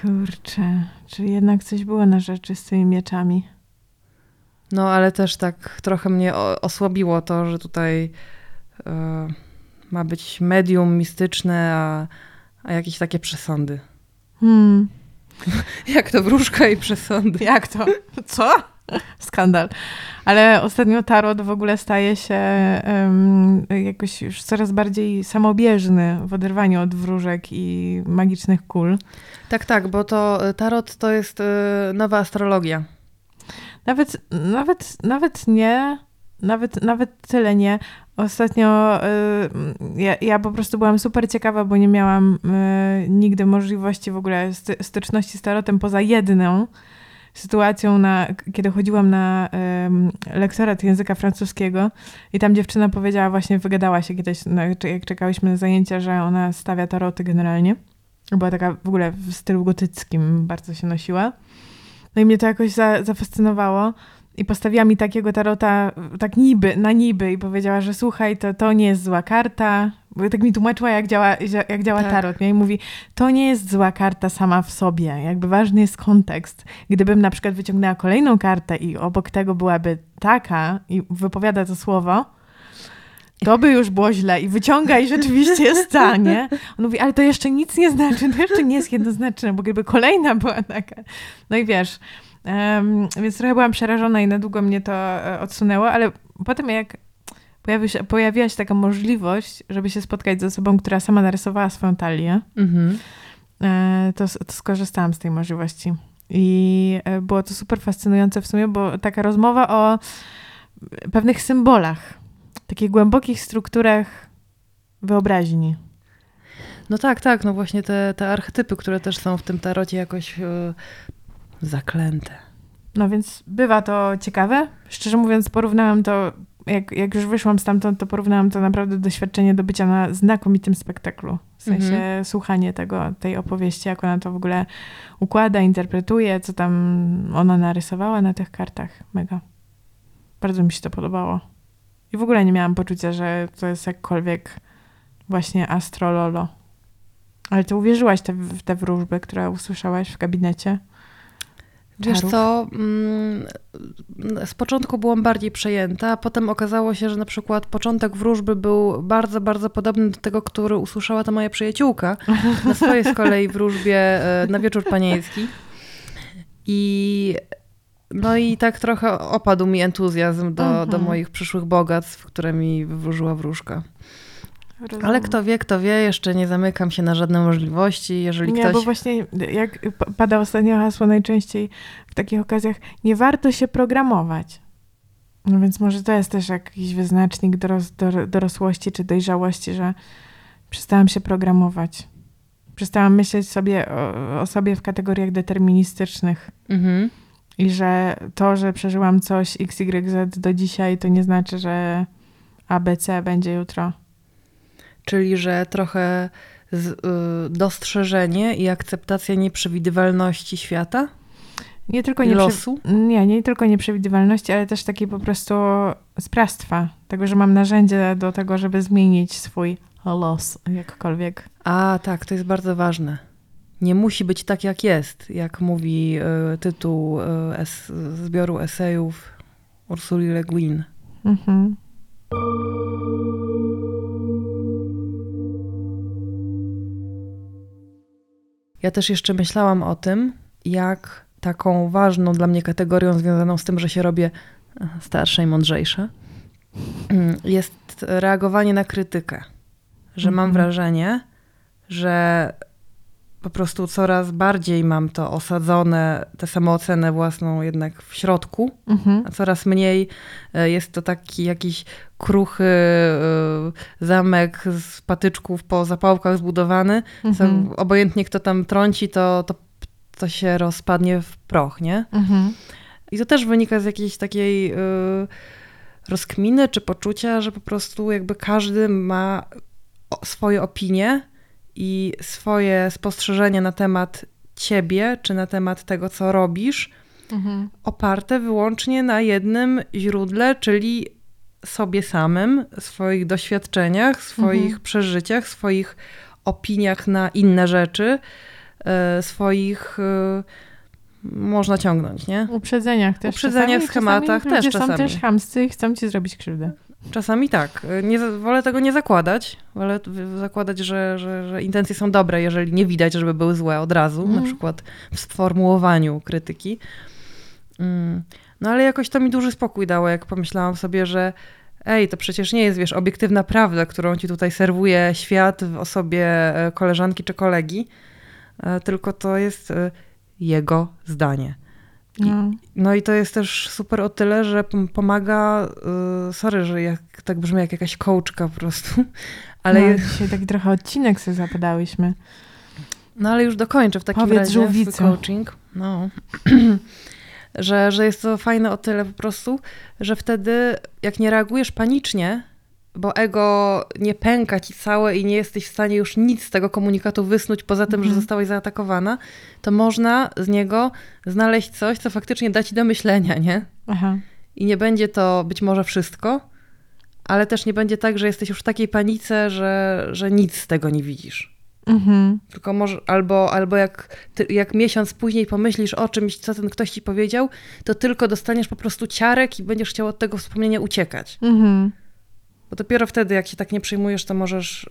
Kurczę, czy jednak coś było na rzeczy z tymi mieczami? No, ale też tak trochę mnie osłabiło to, że tutaj... Yy ma być medium mistyczne, a, a jakieś takie przesądy. Hmm. Jak to wróżka i przesądy? Jak to? Co? Skandal. Ale ostatnio tarot w ogóle staje się um, jakoś już coraz bardziej samobieżny w oderwaniu od wróżek i magicznych kul. Tak, tak, bo to e, tarot to jest y, nowa astrologia. Nawet, nawet, nawet nie, nawet, nawet tyle nie. Ostatnio y, ja, ja, po prostu byłam super ciekawa, bo nie miałam y, nigdy możliwości w ogóle styczności z tarotem poza jedną sytuacją, na, kiedy chodziłam na y, lektorat języka francuskiego i tam dziewczyna powiedziała, właśnie wygadała się kiedyś, no, jak czekałyśmy na zajęcia, że ona stawia taroty generalnie. Była taka w ogóle w stylu gotyckim, bardzo się nosiła. No i mnie to jakoś za, zafascynowało. I postawiła mi takiego tarota, tak niby, na niby i powiedziała, że słuchaj, to, to nie jest zła karta. Bo tak mi tłumaczyła, jak działa, jak działa tak. tarot. Nie? I mówi, to nie jest zła karta sama w sobie. Jakby ważny jest kontekst. Gdybym na przykład wyciągnęła kolejną kartę i obok tego byłaby taka i wypowiada to słowo, to by już było źle i wyciąga i rzeczywiście jest ta, nie? On mówi, ale to jeszcze nic nie znaczy, to jeszcze nie jest jednoznaczne, bo gdyby kolejna była taka. No i wiesz, więc trochę byłam przerażona i na długo mnie to e, odsunęło, ale potem jak pojawi się, pojawiła się taka możliwość, żeby się spotkać z osobą, która sama narysowała swoją talię, mhm. E, to, to skorzystałam z tej możliwości. I e, było to super fascynujące w sumie, bo taka rozmowa o pewnych symbolach, takich głębokich strukturach wyobraźni. No tak, tak, no właśnie te, te archetypy, które też są w tym tarocie jakoś zaklęte. No więc bywa to ciekawe. Szczerze mówiąc, porównałam to, jak, jak już wyszłam stamtąd, to porównałam to naprawdę doświadczenie do bycia na znakomitym spektaklu. W sensie mhm. słuchanie tego, tej opowieści, jak ona to w ogóle układa, interpretuje, co tam ona narysowała na tych kartach. Mega. Bardzo mi się to podobało. I w ogóle nie miałam poczucia, że to jest jakkolwiek właśnie astrololo. Ale ty uwierzyłaś te, w te wróżby, które usłyszałaś w gabinecie? Wiesz co, mm, z początku byłam bardziej przejęta, a potem okazało się, że na przykład początek wróżby był bardzo, bardzo podobny do tego, który usłyszała ta moja przyjaciółka na swojej z kolei wróżbie e, na wieczór panieński. I no i tak trochę opadł mi entuzjazm do, mhm. do moich przyszłych bogactw, które mi wywróżyła wróżka. Rozumiem. Ale kto wie, kto wie, jeszcze nie zamykam się na żadne możliwości, jeżeli nie, ktoś... bo właśnie jak pada ostatnio hasło najczęściej w takich okazjach, nie warto się programować. No więc może to jest też jakiś wyznacznik doros, dorosłości czy dojrzałości, że przestałam się programować. Przestałam myśleć sobie o, o sobie w kategoriach deterministycznych. Mhm. I że to, że przeżyłam coś XYZ do dzisiaj, to nie znaczy, że ABC będzie jutro. Czyli, że trochę y, dostrzeżenie i akceptacja nieprzewidywalności świata? Nie tylko nie losu? Nie, nie tylko nieprzewidywalności, ale też takiej po prostu sprawstwa. Tego, że mam narzędzie do tego, żeby zmienić swój los, jakkolwiek. A, tak, to jest bardzo ważne nie musi być tak, jak jest, jak mówi y, tytuł y, es, zbioru esejów Ursuli Le Guin. Mhm. Ja też jeszcze myślałam o tym, jak taką ważną dla mnie kategorią związaną z tym, że się robię e, starsza i mądrzejsza, mm, jest reagowanie na krytykę. Że mam mhm. wrażenie, że po prostu coraz bardziej mam to osadzone, tę samoocenę własną jednak w środku, mhm. a coraz mniej e, jest to taki jakiś kruchy e, zamek z patyczków po zapałkach zbudowany. Mhm. Co, obojętnie kto tam trąci, to, to, to się rozpadnie w proch, nie? Mhm. I to też wynika z jakiejś takiej e, rozkminy czy poczucia, że po prostu jakby każdy ma swoje opinie i swoje spostrzeżenia na temat ciebie, czy na temat tego, co robisz, mhm. oparte wyłącznie na jednym źródle, czyli sobie samym, swoich doświadczeniach, swoich mhm. przeżyciach, swoich opiniach na inne rzeczy, e, swoich e, można ciągnąć, nie? Uprzedzeniach też. Uprzedzeniach, czasami, schematach czasami też czasami. są też chamscy i chcą ci zrobić krzywdę. Czasami tak. Nie, wolę tego nie zakładać. Wolę zakładać, że, że, że, intencje są dobre, jeżeli nie widać, żeby były złe od razu, na przykład w sformułowaniu krytyki. Mm. No ale jakoś to mi duży spokój dało, jak pomyślałam sobie, że ej, to przecież nie jest, wiesz, obiektywna prawda, którą ci tutaj serwuje świat w osobie e, koleżanki czy kolegi, e, tylko to jest e, jego zdanie. No. No i to jest też super o tyle, że pomaga, sorry, że jak, tak brzmi jak jakaś coachka po prostu, ale... No, dzisiaj taki trochę odcinek sobie zapadałyśmy. No ale już dokończę w takim Powiedz razie żółwico. coaching. No. że, że jest to fajne o tyle po prostu, że wtedy jak nie reagujesz panicznie, bo ego nie pęka ci całe i nie jesteś w stanie już nic z tego komunikatu wysnuć, poza tym, mhm. że zostałaś zaatakowana, to można z niego znaleźć coś, co faktycznie da ci do myślenia, nie? Aha. I nie będzie to być może wszystko, ale też nie będzie tak, że jesteś już w takiej panice, że, że nic z tego nie widzisz. Mhm. Tylko może, albo, albo jak, ty, jak miesiąc później pomyślisz o czymś, co ten ktoś ci powiedział, to tylko dostaniesz po prostu ciarek i będziesz chciał od tego wspomnienia uciekać. Mhm. Bo dopiero wtedy, jak się tak nie przyjmujesz, to możesz y,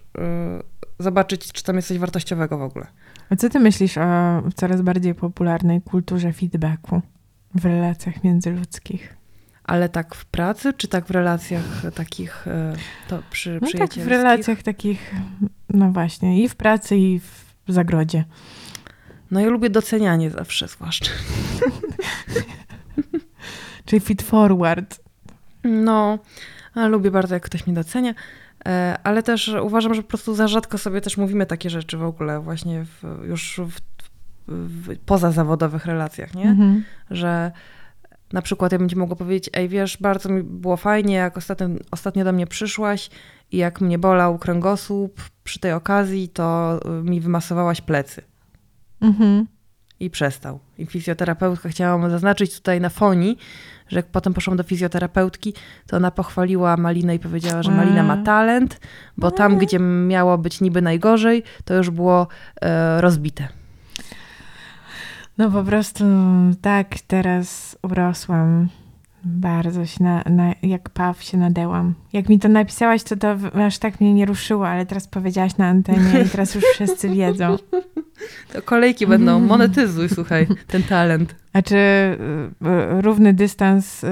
zobaczyć, czy tam jest coś wartościowego w ogóle. A co ty myślisz o coraz bardziej popularnej kulturze feedbacku w relacjach międzyludzkich? Ale tak w pracy, czy tak w relacjach takich e, to przy No tak w relacjach takich, no właśnie, i w pracy, i w zagrodzie. No ja lubię docenianie zawsze, zwłaszcza. Czyli feed forward. No, lubię bardzo, jak ktoś mnie docenia, e, ale też uważam, że po prostu za rzadko sobie też mówimy takie rzeczy w ogóle właśnie w, już w, w, poza zawodowych relacjach, nie? Mhm. Że na przykład ja bym ci mogła powiedzieć, ej wiesz, bardzo mi było fajnie, jak ostatnio, ostatnio do mnie przyszłaś i jak mnie bolał kręgosłup przy tej okazji, to y, mi wymasowałaś plecy. Mhm. I przestał. I fizjoterapeutka chciałam zaznaczyć tutaj na foni, że jak potem poszłam do fizjoterapeutki, to ona pochwaliła Malinę i powiedziała, że Malina ma talent, bo tam, gdzie miało być niby najgorzej, to już było e, rozbite. No po prostu tak teraz urosłam. Bardzo się na, na, jak paw się nadełam. Jak mi to napisałaś, to to aż tak mnie nie ruszyło, ale teraz powiedziałaś na antenie i teraz już wszyscy wiedzą. To kolejki będą, monetyzuj, słuchaj, ten talent. A czy y, y, równy dystans y,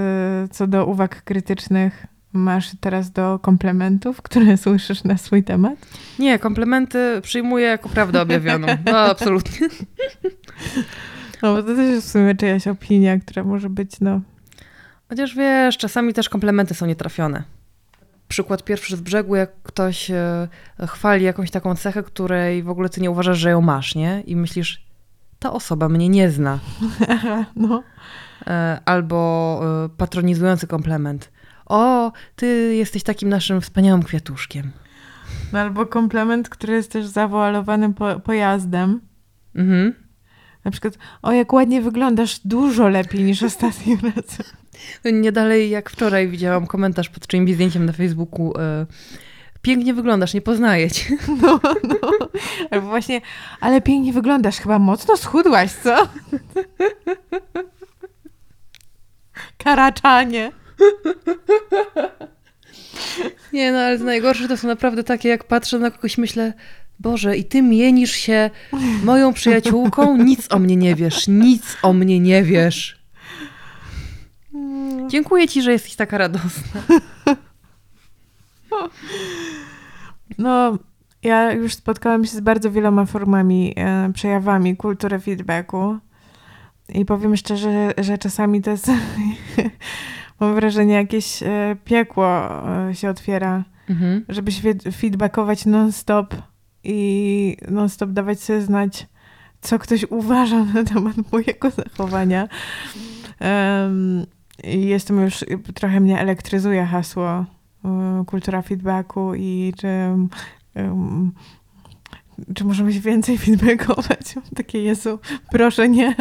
co do uwag krytycznych masz teraz do komplementów, które słyszysz na swój temat? Nie, komplementy przyjmuję jako prawdę objawioną. No, absolutnie. No, bo to też jest w sumie czyjaś opinia, która może być, no... Chociaż wiesz, czasami też komplementy są nietrafione. Przykład pierwszy z brzegu, jak ktoś e, chwali jakąś taką cechę, której w ogóle ty nie uważasz, że ją masz, nie? I myślisz, ta osoba mnie nie zna. no. E, albo e, patronizujący komplement. O, ty jesteś takim naszym wspaniałym kwiatuszkiem. No, albo komplement, który jest też zawoalowanym po, pojazdem. Mhm. Na przykład, o jak ładnie wyglądasz, dużo lepiej niż ostatnim razem. Nie dalej jak wczoraj widziałam komentarz pod czyimś zdjęciem na Facebooku. E, pięknie wyglądasz, nie poznaję cię. No, no. Albo właśnie, ale pięknie wyglądasz, chyba mocno schudłaś, co? Karaczanie. Nie, no ale najgorsze to są naprawdę takie, jak patrzę na kogoś, myślę, Boże, i ty mienisz się moją przyjaciółką? Nic o mnie nie wiesz, nic o mnie nie wiesz. Dziękuję ci, że jesteś taka radosna. No, ja już spotkałam się z bardzo wieloma formami, e, przejawami kultury feedbacku. I powiem szczerze, że czasami to jest, mam wrażenie, jakieś e, piekło e, się otwiera, mhm. żeby się feedbackować non-stop i non-stop dawać sobie znać, co ktoś uważa na temat mojego zachowania. Um, jestem już, trochę mnie elektryzuje hasło um, kultura feedbacku i czy um, czy możemy się więcej feedbackować? Takie Jezu, proszę nie.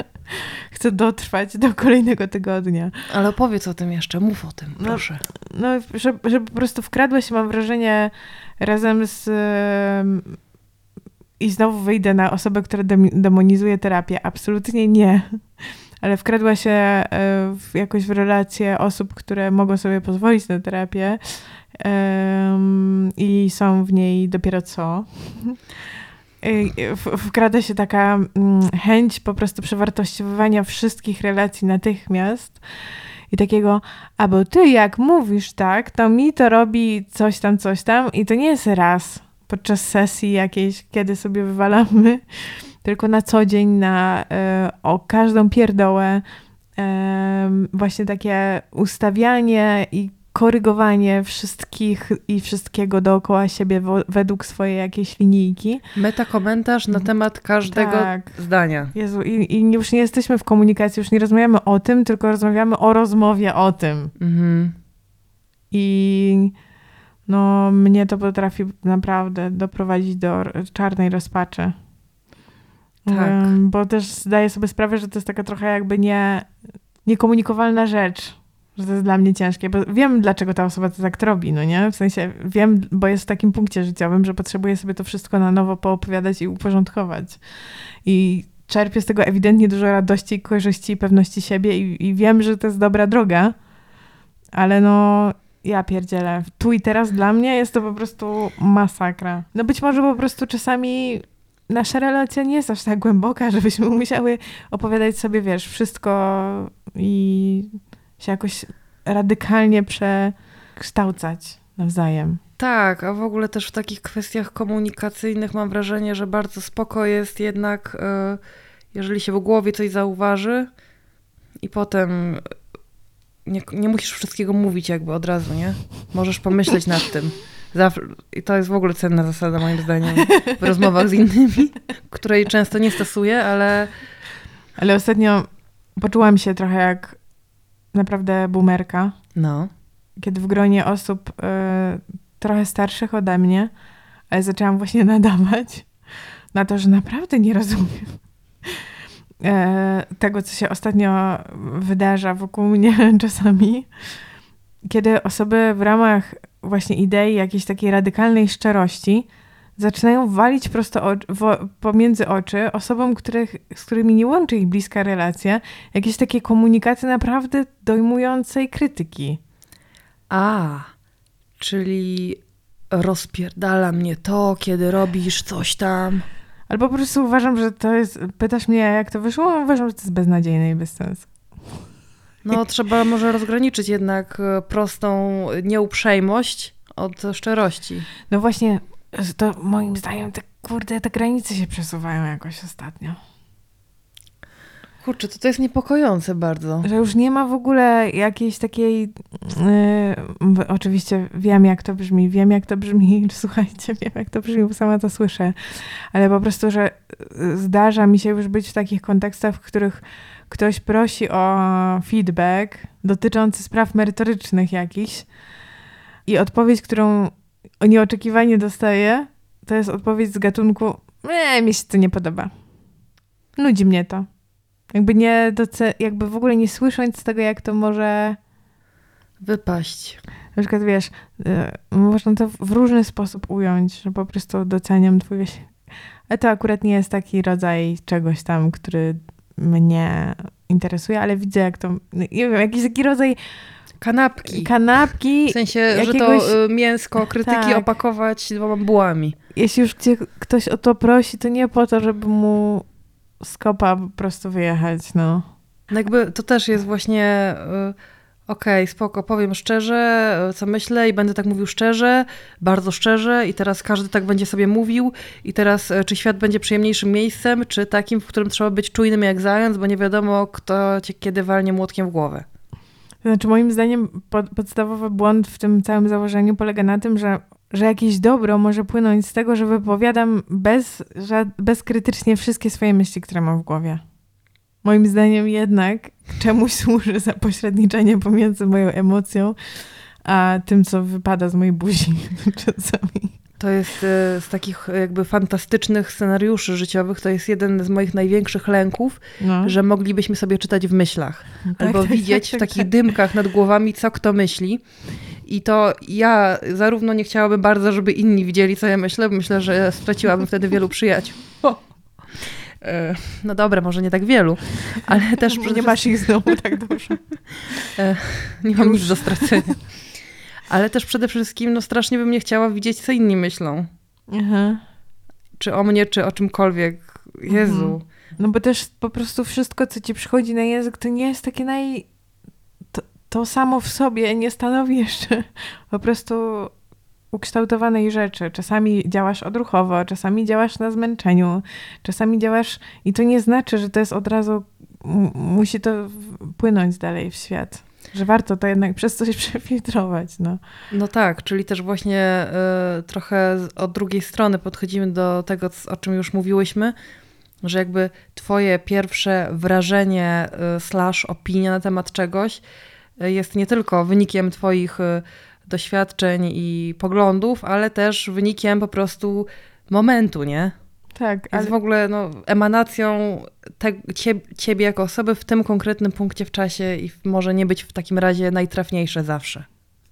Chcę dotrwać do kolejnego tygodnia. Ale opowiedz o tym jeszcze, mów o tym, no, proszę. No, no że, że po prostu wkradła się, mam wrażenie, razem z i znowu wyjdę na osobę, która demonizuje terapię. Absolutnie nie. Ale wkradła się e, w, jakoś w relacje osób, które mogą sobie pozwolić na terapię um, i są w niej dopiero co. Wkrada się taka mm, chęć po prostu przewartościowywania wszystkich relacji natychmiast i takiego, a bo ty jak mówisz tak, to mi to robi coś tam, coś tam i to nie jest raz podczas sesji jakiejś, kiedy sobie wywalamy, tylko na co dzień, na e, o każdą pierdołę, e, właśnie takie ustawianie i korygowanie wszystkich i wszystkiego dookoła siebie według swojej jakiejś linijki. Metakomentarz na temat każdego Tak. zdania. Jezu, i, i już nie jesteśmy w komunikacji, już nie rozmawiamy o tym, tylko rozmawiamy o rozmowie o tym. Mhm. I no, mnie to potrafi naprawdę doprowadzić do czarnej rozpaczy. Tak. Ym, Bo też zdaję sobie sprawę, że to jest taka trochę jakby nie, niekomunikowalna rzecz. Że to jest dla mnie ciężkie, bo wiem, dlaczego ta osoba to tak robi, no nie? W sensie wiem, bo jest w takim punkcie życiowym, że potrzebuje sobie to wszystko na nowo poopowiadać i uporządkować. I czerpię z tego ewidentnie dużo radości, korzyści i pewności siebie i, i wiem, że to jest dobra droga, ale no ja pierdzielę. Tu i teraz dla mnie jest to po prostu masakra. No być może po prostu czasami nasza relacja nie jest aż tak głęboka, żebyśmy musiały opowiadać sobie, wiesz, wszystko i się jakoś radykalnie przekształcać nawzajem. Tak, a w ogóle też w takich kwestiach komunikacyjnych mam wrażenie, że bardzo spoko jest jednak, e, jeżeli się w głowie coś zauważy i potem nie, nie musisz wszystkiego mówić jakby od razu, nie? Możesz pomyśleć nad tym. Zawsze, I to jest w ogóle cenna zasada moim zdaniem w rozmowach z innymi, której często nie stosuję, ale Ale ostatnio poczułam się trochę jak naprawdę boomerka, no. kiedy w gronie osób e, trochę starszych ode mnie, ale zaczęłam właśnie nadawać na to, że naprawdę nie rozumiem e, tego, co się ostatnio wydarza wokół mnie czasami. Kiedy osoby w ramach właśnie idei jakiejś takiej radykalnej szczerości zaczynają walić prosto o, wo, pomiędzy oczy osobom, których, z którymi nie łączy ich bliska relacja, jakieś takie komunikaty naprawdę dojmującej krytyki. A, czyli rozpierdala mnie to, kiedy robisz coś tam. Albo po prostu uważam, że to jest. Pytasz mnie, jak to wyszło? Uważam, że to jest beznadziejne i bez sensu. No, trzeba może rozgraniczyć jednak e, prostą nieuprzejmość od szczerości. No właśnie, to moim zdaniem te kurde, te granice się przesuwają jakoś ostatnio. Kurczę, to, to jest niepokojące bardzo. Że już nie ma w ogóle jakiejś takiej. Yy, oczywiście wiem, jak to brzmi, wiem, jak to brzmi, słuchajcie, wiem, jak to brzmi, bo sama to słyszę, ale po prostu, że y, zdarza mi się już być w takich kontekstach, w których ktoś prosi o feedback dotyczący spraw merytorycznych jakichś i odpowiedź, którą nieoczekiwanie dostaję, to jest odpowiedź z gatunku nie, mi się to nie podoba. Nudzi mnie to. Jakby nie doce- jakby w ogóle nie słysząc tego, jak to może Wypaść. na przykład wiesz, y, można to w różny sposób ująć, że po prostu doceniam twój. Ale to akurat nie jest taki rodzaj czegoś tam, który mnie interesuje, ale widzę jak to, nie wiem, jakiś taki rodzaj Kanapki. kanapki, W sensie, jakiegoś- że to y, mięsko krytyki Tak. opakować dwoma bułami. jeśli już gdzie ktoś o to prosi, to nie po to, żeby mu z kopa po prostu wyjechać, no. No jakby to też jest właśnie y, okej, spoko, powiem szczerze, y, co myślę i będę tak mówił szczerze, bardzo szczerze i teraz każdy tak będzie sobie mówił i teraz y, czy świat będzie przyjemniejszym miejscem, czy takim, w którym trzeba być czujnym jak zając, bo nie wiadomo, kto cię kiedy walnie młotkiem w głowę. Znaczy, moim zdaniem pod, podstawowy błąd w tym całym założeniu polega na tym, że, że jakieś dobro może płynąć z tego, że wypowiadam bez, bezkrytycznie wszystkie swoje myśli, które mam w głowie. Moim zdaniem jednak czemuś służy zapośredniczenie pomiędzy moją emocją a tym, co wypada z mojej buzi czasami. To jest y, z takich y, jakby fantastycznych scenariuszy życiowych, to jest jeden z moich największych lęków, No. że moglibyśmy sobie czytać w myślach. Tak, albo tak, widzieć tak, w tak, takich tak. dymkach nad głowami, co kto myśli. I to ja zarówno nie chciałabym bardzo, żeby inni widzieli, co ja myślę, bo myślę, że straciłabym wtedy wielu przyjaciół. E, No dobra, może nie tak wielu, ale też przede nie masz ich znowu tak dużo. nie mam nic do stracenia. Ale też przede wszystkim, no strasznie bym nie chciała widzieć, co inni myślą. Aha. Czy o mnie, czy o czymkolwiek. Jezu. Mhm. No bo też po prostu wszystko, co ci przychodzi na język, to nie jest takie naj... To, to samo w sobie nie stanowi jeszcze po prostu ukształtowanej rzeczy. Czasami działasz odruchowo, czasami działasz na zmęczeniu, czasami działasz i to nie znaczy, że to jest od razu, musi to płynąć dalej w świat. Że warto to jednak przez coś przefiltrować. No, no tak, czyli też właśnie y, trochę od drugiej strony podchodzimy do tego, o czym już mówiłyśmy, że jakby twoje pierwsze wrażenie y, slash opinia na temat czegoś y, jest nie tylko wynikiem twoich y, doświadczeń i poglądów, ale też wynikiem po prostu momentu, nie? Tak. Ale... Jest w ogóle no, emanacją te, ciebie jako osoby w tym konkretnym punkcie w czasie i może nie być w takim razie najtrafniejsze zawsze.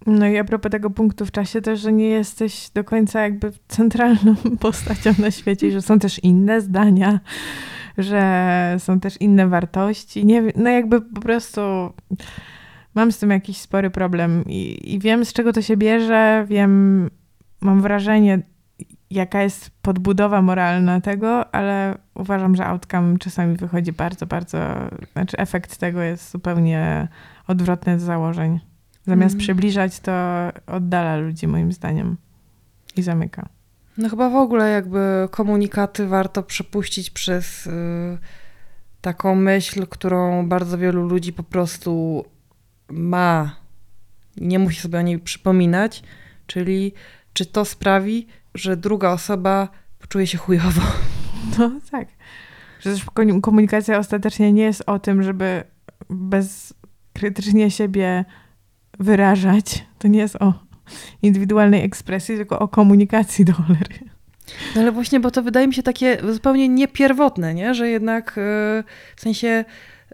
No i a propos tego punktu w czasie też, że nie jesteś do końca jakby centralną postacią na świecie, że są też inne zdania, że są też inne wartości. Nie, no jakby po prostu mam z tym jakiś spory problem i, i wiem, z czego to się bierze, wiem, mam wrażenie, jaka jest podbudowa moralna tego, ale uważam, że outcome czasami wychodzi bardzo, bardzo, znaczy efekt tego jest zupełnie odwrotny z założeń. Zamiast mm. przybliżać, to oddala ludzi moim zdaniem i zamyka. No chyba w ogóle jakby komunikaty warto przepuścić przez y, taką myśl, którą bardzo wielu ludzi po prostu ma, nie musi sobie o niej przypominać, czyli czy to sprawi, że druga osoba poczuje się chujowo. No tak. Że też komunikacja ostatecznie nie jest o tym, żeby bezkrytycznie siebie wyrażać. To nie jest o indywidualnej ekspresji, tylko o komunikacji do cholery. No ale właśnie, bo to wydaje mi się takie zupełnie niepierwotne, nie? że jednak yy, w sensie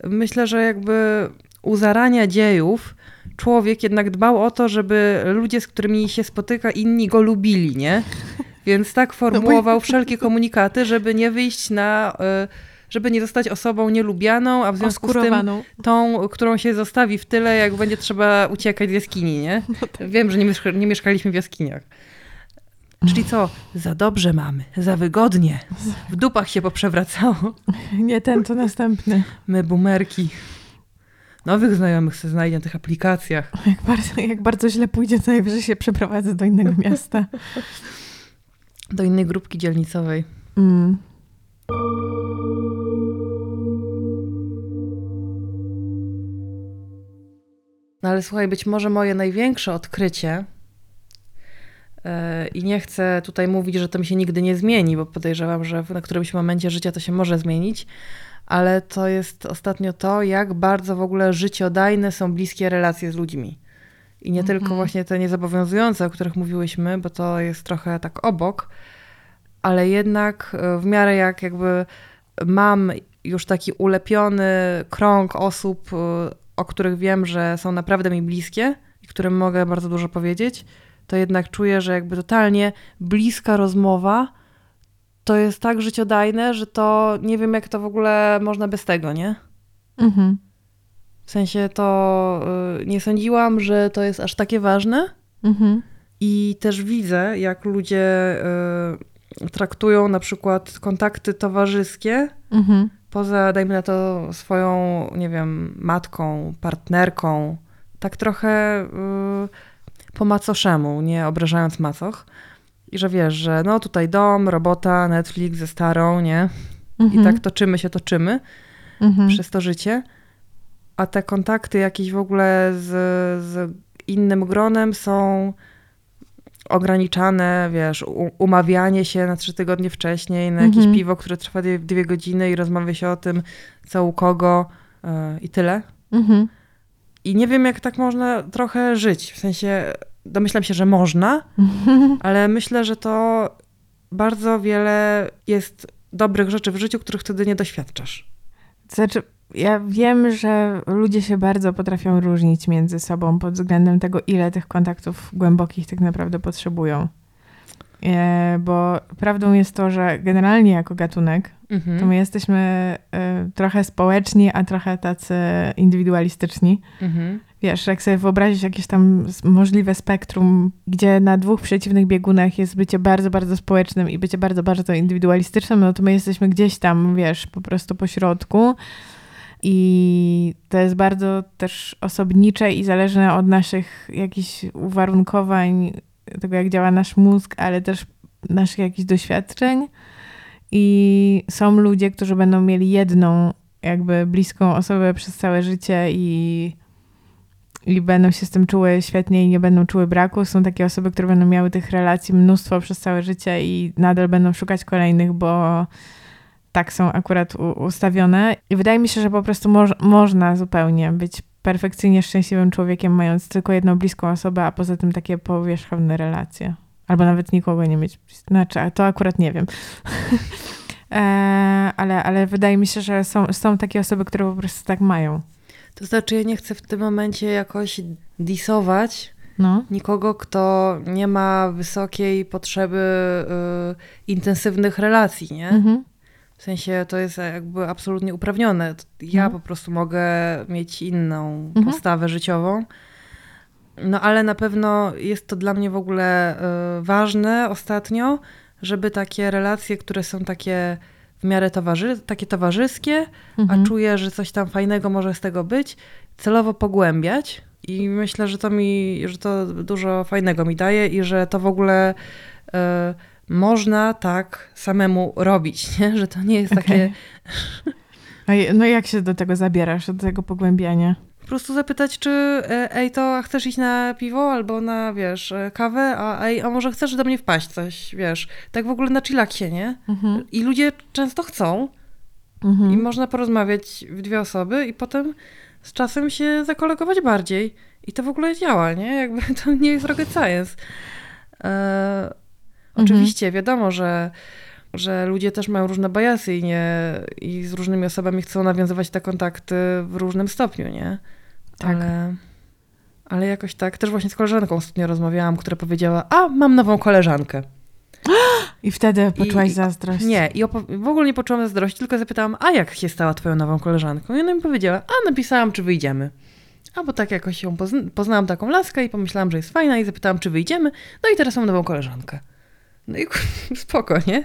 myślę, że jakby u zarania dziejów człowiek jednak dbał o to, żeby ludzie, z którymi się spotyka, inni go lubili, nie? Więc tak no formułował wszelkie komunikaty, żeby nie wyjść na y, żeby nie zostać osobą nielubianą, a w związku z tym tą, którą się zostawi w tyle, jak będzie trzeba uciekać z jaskini, nie? No tak. Wiem, że nie, mieszka nie mieszkaliśmy w jaskiniach. Czyli co? Za dobrze mamy, za wygodnie. W dupach się poprzewracało. Nie ten, to następny. My bumerki. Nowych znajomych sobie znajdzie na tych aplikacjach. Jak bardzo, jak bardzo źle pójdzie, to najwyżej się przeprowadzę do innego miasta. Do innej grupki dzielnicowej. Mm. No ale słuchaj, być może moje największe odkrycie, yy, i nie chcę tutaj mówić, że to mi się nigdy nie zmieni, bo podejrzewam, że na którymś momencie życia to się może zmienić, ale to jest ostatnio to, jak bardzo w ogóle życiodajne są bliskie relacje z ludźmi. I nie tylko mhm. właśnie te niezobowiązujące, o których mówiłyśmy, bo to jest trochę tak obok, ale jednak e, w miarę jak jakby mam już taki ulepiony krąg osób, e, o których wiem, że są naprawdę mi bliskie i którym mogę bardzo dużo powiedzieć, to jednak czuję, że jakby totalnie bliska rozmowa to jest tak życiodajne, że to nie wiem, jak to w ogóle można bez tego, nie? Mhm. W sensie to y, nie sądziłam, że to jest aż takie ważne. Mhm. I też widzę, jak ludzie y, traktują na przykład kontakty towarzyskie, mhm. poza, dajmy na to, swoją, nie wiem, matką, partnerką, tak trochę y, po macoszemu, nie obrażając macoch. I że wiesz, że no tutaj dom, robota, Netflix ze starą, nie? Mhm. I tak toczymy się, toczymy mhm. przez to życie. A te kontakty jakieś w ogóle z, z innym gronem są ograniczane, wiesz, umawianie się na trzy tygodnie wcześniej na jakieś mhm. piwo, które trwa dwie, dwie, godziny i rozmawia się o tym, co u kogo yy, i tyle. Mhm. I nie wiem, jak tak można trochę żyć. W sensie domyślam się, że można, ale myślę, że to bardzo wiele jest dobrych rzeczy w życiu, których wtedy nie doświadczasz. Znaczy, ja wiem, że ludzie się bardzo potrafią różnić między sobą pod względem tego, ile tych kontaktów głębokich tak naprawdę potrzebują. E, bo prawdą jest to, że generalnie jako gatunek, mhm. to my jesteśmy e, trochę społeczni, a trochę tacy indywidualistyczni. Mhm wiesz, jak sobie wyobrazić jakieś tam możliwe spektrum, gdzie na dwóch przeciwnych biegunach jest bycie bardzo, bardzo społecznym i bycie bardzo, bardzo indywidualistycznym, no to my jesteśmy gdzieś tam, wiesz, po prostu po środku. I to jest bardzo też osobnicze i zależne od naszych jakichś uwarunkowań, tego jak działa nasz mózg, ale też naszych jakichś doświadczeń. I są ludzie, którzy będą mieli jedną jakby bliską osobę przez całe życie i, i będą się z tym czuły świetnie i nie będą czuły braku. Są takie osoby, które będą miały tych relacji mnóstwo przez całe życie i nadal będą szukać kolejnych, bo tak są akurat ustawione. I wydaje mi się, że po prostu mo można zupełnie być perfekcyjnie szczęśliwym człowiekiem, mając tylko jedną bliską osobę, a poza tym takie powierzchowne relacje. Albo nawet nikogo nie mieć. Znaczy, to akurat nie wiem. e, ale, ale wydaje mi się, że są, są takie osoby, które po prostu tak mają. To znaczy, ja nie chcę w tym momencie jakoś disować No. nikogo, kto nie ma wysokiej potrzeby y, intensywnych relacji, nie? Mhm. W sensie to jest jakby absolutnie uprawnione. Ja Mhm. po prostu mogę mieć inną Mhm. postawę życiową. No ale na pewno jest to dla mnie w ogóle y, ważne ostatnio, żeby takie relacje, które są takie w miarę towarzy takie towarzyskie, Mhm. a czuję, że coś tam fajnego może z tego być, celowo pogłębiać. I myślę, że to mi, że to dużo fajnego mi daje i że to w ogóle e, można tak samemu robić, nie? że to nie jest takie. Okej. No No i jak się do tego zabierasz, do tego pogłębiania? Po prostu zapytać, czy e, ej, to chcesz iść na piwo albo na, wiesz, e, kawę, a ej, a może chcesz do mnie wpaść coś, wiesz, tak w ogóle na chillaksie, nie? Mhm. I ludzie często chcą Mhm. i można porozmawiać w dwie osoby i potem z czasem się zakolegować bardziej. I to w ogóle działa, nie? Jakby to nie jest rocket science. E, oczywiście wiadomo, że, że ludzie też mają różne bajasy i, nie, i z różnymi osobami chcą nawiązywać te kontakty w różnym stopniu, nie? Tak. Ale, ale jakoś tak. Też właśnie z koleżanką ostatnio rozmawiałam, która powiedziała, a mam nową koleżankę. I wtedy poczułaś I- zazdrość. Nie, i w ogóle nie poczułam zazdrości, tylko zapytałam, a jak się stała twoją nową koleżanką? I ona mi powiedziała, a napisałam, czy wyjdziemy. A bo tak jakoś ją pozn- poznałam taką laskę i pomyślałam, że jest fajna i zapytałam, czy wyjdziemy. No i teraz mam nową koleżankę. No i spoko, nie?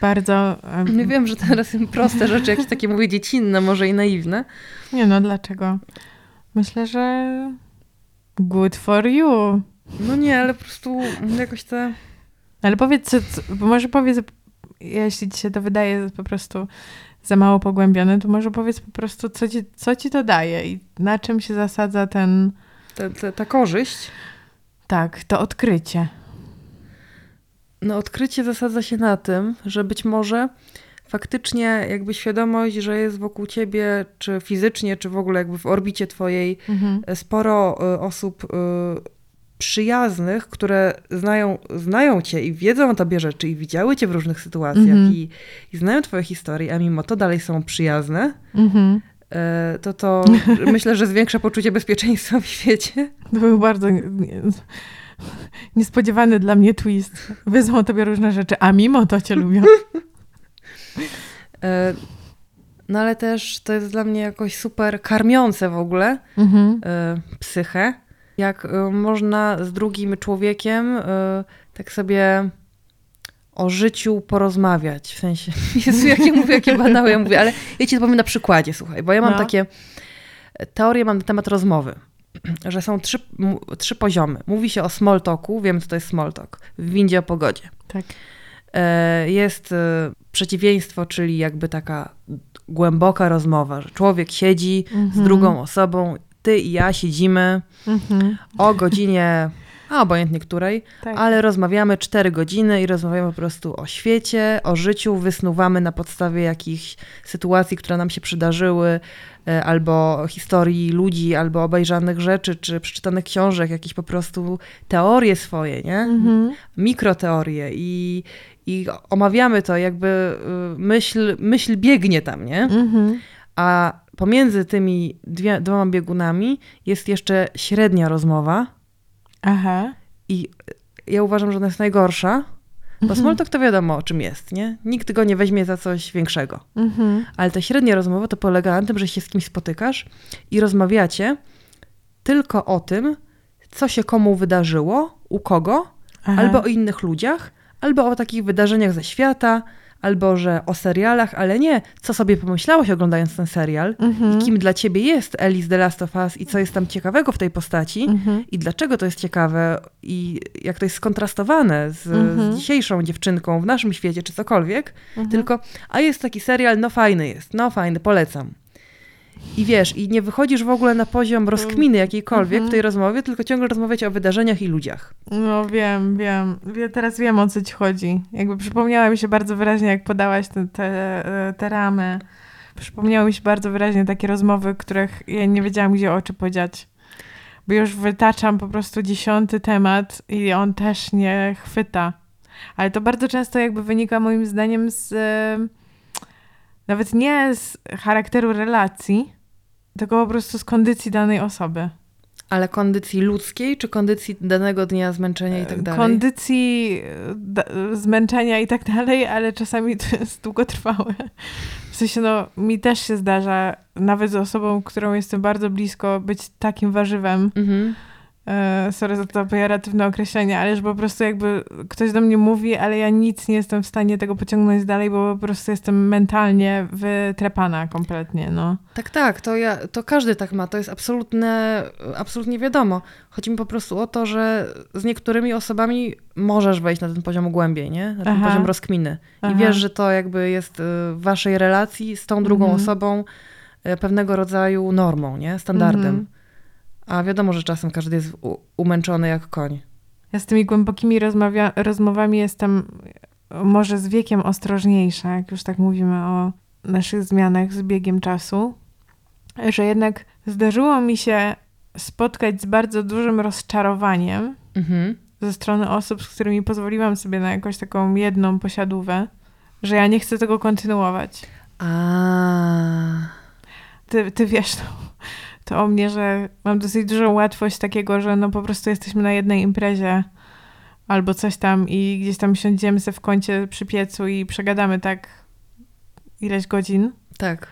Bardzo. Nie wiem, że teraz proste rzeczy, jakieś takie mówię dziecinne, może i naiwne. Nie no, dlaczego? Myślę, że good for you. No nie, ale po prostu jakoś te... Ale powiedz, może powiedz, jeśli ci się to wydaje po prostu za mało pogłębione, to może powiedz po prostu, co ci, co ci to daje i na czym się zasadza ten, te, te, ta korzyść. tak, to odkrycie. No odkrycie zasadza się na tym, że być może faktycznie jakby świadomość, że jest wokół ciebie, czy fizycznie, czy w ogóle jakby w orbicie twojej Mhm. sporo y, osób y, przyjaznych, które znają, znają cię i wiedzą o tobie rzeczy i widziały cię w różnych sytuacjach Mhm. i, i znają twoje historie, a mimo to dalej są przyjazne, Mhm. to to myślę, że zwiększa poczucie bezpieczeństwa w świecie. To był bardzo niespodziewany dla mnie twist. Wyzwą tobie różne rzeczy, a mimo to cię lubią. Y, No ale też to jest dla mnie jakoś super karmiące w ogóle, Mhm. y, psychę, jak y, można z drugim człowiekiem tak sobie o życiu porozmawiać. W sensie, Jezu, jak ja mówię, jakie banały ja mówię, ale ja ci to powiem na przykładzie, słuchaj, bo ja mam No. takie teorie, mam na temat rozmowy, że są trzy, trzy poziomy. Mówi się o small talku, wiem co to jest small talk, w windzie o pogodzie. Tak. E, Jest e, przeciwieństwo, czyli jakby taka głęboka rozmowa, że człowiek siedzi z Mhm. drugą osobą, ty i ja siedzimy Mhm. o godzinie, a obojętnie której, Tak. ale rozmawiamy cztery godziny i rozmawiamy po prostu o świecie, o życiu, wysnuwamy na podstawie jakichś sytuacji, które nam się przydarzyły, e, albo historii ludzi, albo obejrzanych rzeczy, czy przeczytanych książek, jakieś po prostu teorie swoje, nie? Mhm. mikroteorie i, i omawiamy to, jakby y, myśl, myśl biegnie tam, nie? Mhm. A pomiędzy tymi dwie, dwoma biegunami jest jeszcze średnia rozmowa Aha. i ja uważam, że ona jest najgorsza, bo Mhm. small talk to wiadomo o czym jest, nie? Nikt go nie weźmie za coś większego. Mhm. Ale ta średnia rozmowa to polega na tym, że się z kimś spotykasz i rozmawiacie tylko o tym, co się komu wydarzyło, u kogo, Aha. albo o innych ludziach, albo o takich wydarzeniach ze świata, albo że o serialach, ale nie, co sobie pomyślałaś oglądając ten serial Mhm. i kim dla ciebie jest Alice The Last of Us i co jest tam ciekawego w tej postaci Mhm. i dlaczego to jest ciekawe i jak to jest skontrastowane z, Mhm. z dzisiejszą dziewczynką w naszym świecie czy cokolwiek, Mhm. tylko a jest taki serial, no fajny jest, no fajny, polecam. I wiesz, i nie wychodzisz w ogóle na poziom rozkminy jakiejkolwiek Mhm. w tej rozmowie, tylko ciągle rozmawiacie o wydarzeniach i ludziach. No wiem, wiem. Wie- Teraz wiem o co ci chodzi. Jakby przypomniała mi się bardzo wyraźnie, jak podałaś te, te, e, te ramy. Przypomniały mi się bardzo wyraźnie takie rozmowy, których ja nie wiedziałam, gdzie oczy podziać. Bo już wytaczam po prostu dziesiąty temat i on też nie chwyta. Ale to bardzo często jakby wynika moim zdaniem z e, nawet nie z charakteru relacji, tylko po prostu z kondycji danej osoby. Ale kondycji ludzkiej, czy kondycji danego dnia zmęczenia i tak dalej? kondycji e, zmęczenia i tak dalej, ale czasami to jest długotrwałe. W sensie, no, mi też się zdarza, nawet z osobą, którą jestem bardzo blisko, być takim warzywem. Mhm. E, sorry za to pejoratywne określenie, ale że po prostu jakby ktoś do mnie mówi, ale ja nic nie jestem w stanie tego pociągnąć dalej, bo po prostu jestem mentalnie wytrepana kompletnie, no. Tak, tak, to, ja, to każdy tak ma, to jest absolutne, absolutnie wiadomo. Chodzi mi po prostu o to, że z niektórymi osobami możesz wejść na ten poziom głębiej, nie? Na ten Aha. poziom rozkminy. Aha. I wiesz, że to jakby jest y, w waszej relacji z tą drugą Mhm. osobą y, pewnego rodzaju normą, nie? Standardem. Mhm. A wiadomo, że czasem każdy jest umęczony jak koń. Ja z tymi głębokimi rozmawia- rozmowami jestem może z wiekiem ostrożniejsza, jak już tak mówimy o naszych zmianach z biegiem czasu, że jednak zdarzyło mi się spotkać z bardzo dużym rozczarowaniem Mhm. ze strony osób, z którymi pozwoliłam sobie na jakąś taką jedną posiadówę, że ja nie chcę tego kontynuować. A. Ty, ty wiesz to, to o mnie, że mam dosyć dużą łatwość takiego, że no po prostu jesteśmy na jednej imprezie albo coś tam i gdzieś tam siądziemy sobie w kącie przy piecu i przegadamy tak ileś godzin, Tak.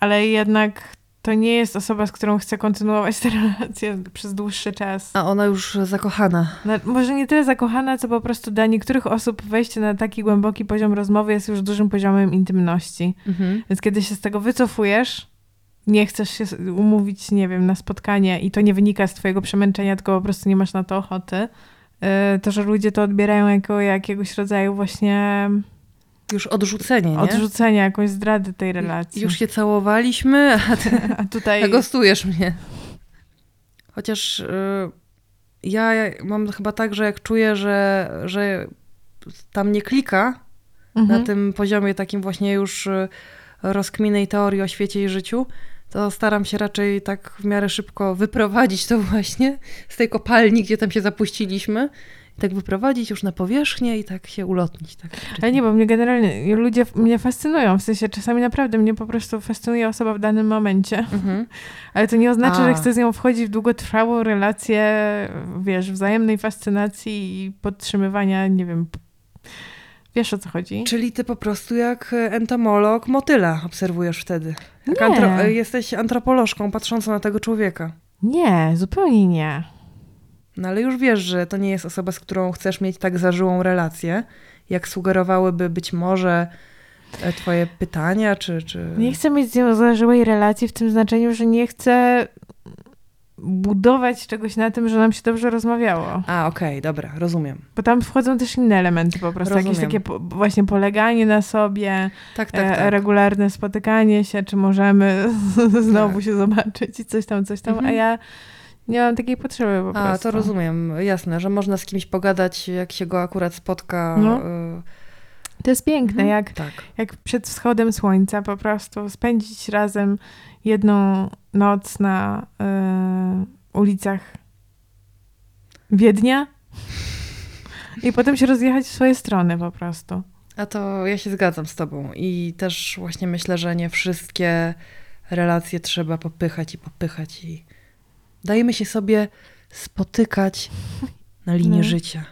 ale jednak to nie jest osoba, z którą chcę kontynuować tę relację przez dłuższy czas. A ona już zakochana. No, może nie tyle zakochana, co po prostu dla niektórych osób wejście na taki głęboki poziom rozmowy jest już dużym poziomem intymności. Mhm. Więc kiedy się z tego wycofujesz, nie chcesz się umówić, nie wiem, na spotkanie i to nie wynika z twojego przemęczenia, tylko po prostu nie masz na to ochoty, yy, to, że ludzie to odbierają jako jakiegoś rodzaju właśnie Już odrzucenie, nie? odrzucenia, jakąś zdrady tej relacji. Już się całowaliśmy, a ty A tutaj... A gostujesz mnie. Chociaż y, ja mam chyba tak, że jak czuję, że, że tam nie klika Mhm. na tym poziomie takim właśnie już y, rozkminy i teorii o świecie i życiu, to staram się raczej tak w miarę szybko wyprowadzić to właśnie z tej kopalni, gdzie tam się zapuściliśmy. I tak wyprowadzić już na powierzchnię i tak się ulotnić. Tak. Ale nie, bo mnie generalnie ludzie mnie fascynują, w sensie czasami naprawdę mnie po prostu fascynuje osoba w danym momencie, Mhm. ale to nie oznacza, A. że chcę z nią wchodzić w długotrwałą relację, wiesz, wzajemnej fascynacji i podtrzymywania, nie wiem, wiesz o co chodzi? Czyli ty po prostu jak entomolog motyla obserwujesz wtedy. Jak Nie. antro- jesteś antropolożką patrzącą na tego człowieka. Nie, zupełnie nie. No ale już wiesz, że to nie jest osoba, z którą chcesz mieć tak zażyłą relację, jak sugerowałyby być może e, twoje pytania, czy... czy... Nie chcę mieć z nią zażyłej relacji w tym znaczeniu, że nie chcę budować czegoś na tym, że nam się dobrze rozmawiało. A, okej, dobra, rozumiem. Bo tam wchodzą też inne elementy po prostu. Jakieś Rozumiem. takie po, właśnie poleganie na sobie, Tak, tak, e, tak. regularne spotykanie się, czy możemy znowu Tak. się zobaczyć i coś tam, coś tam. A Mhm. ja nie mam takiej potrzeby po A, prostu. to rozumiem, jasne, że można z kimś pogadać, jak się go akurat spotka. No. e, To jest piękne, mhm. jak, Tak. jak przed wschodem słońca po prostu spędzić razem jedną noc na e, ulicach Wiednia i potem się rozjechać w swoje strony po prostu. A to ja się zgadzam z tobą i też właśnie myślę, że nie wszystkie relacje trzeba popychać i popychać i dajemy się sobie spotykać na linii No. życia.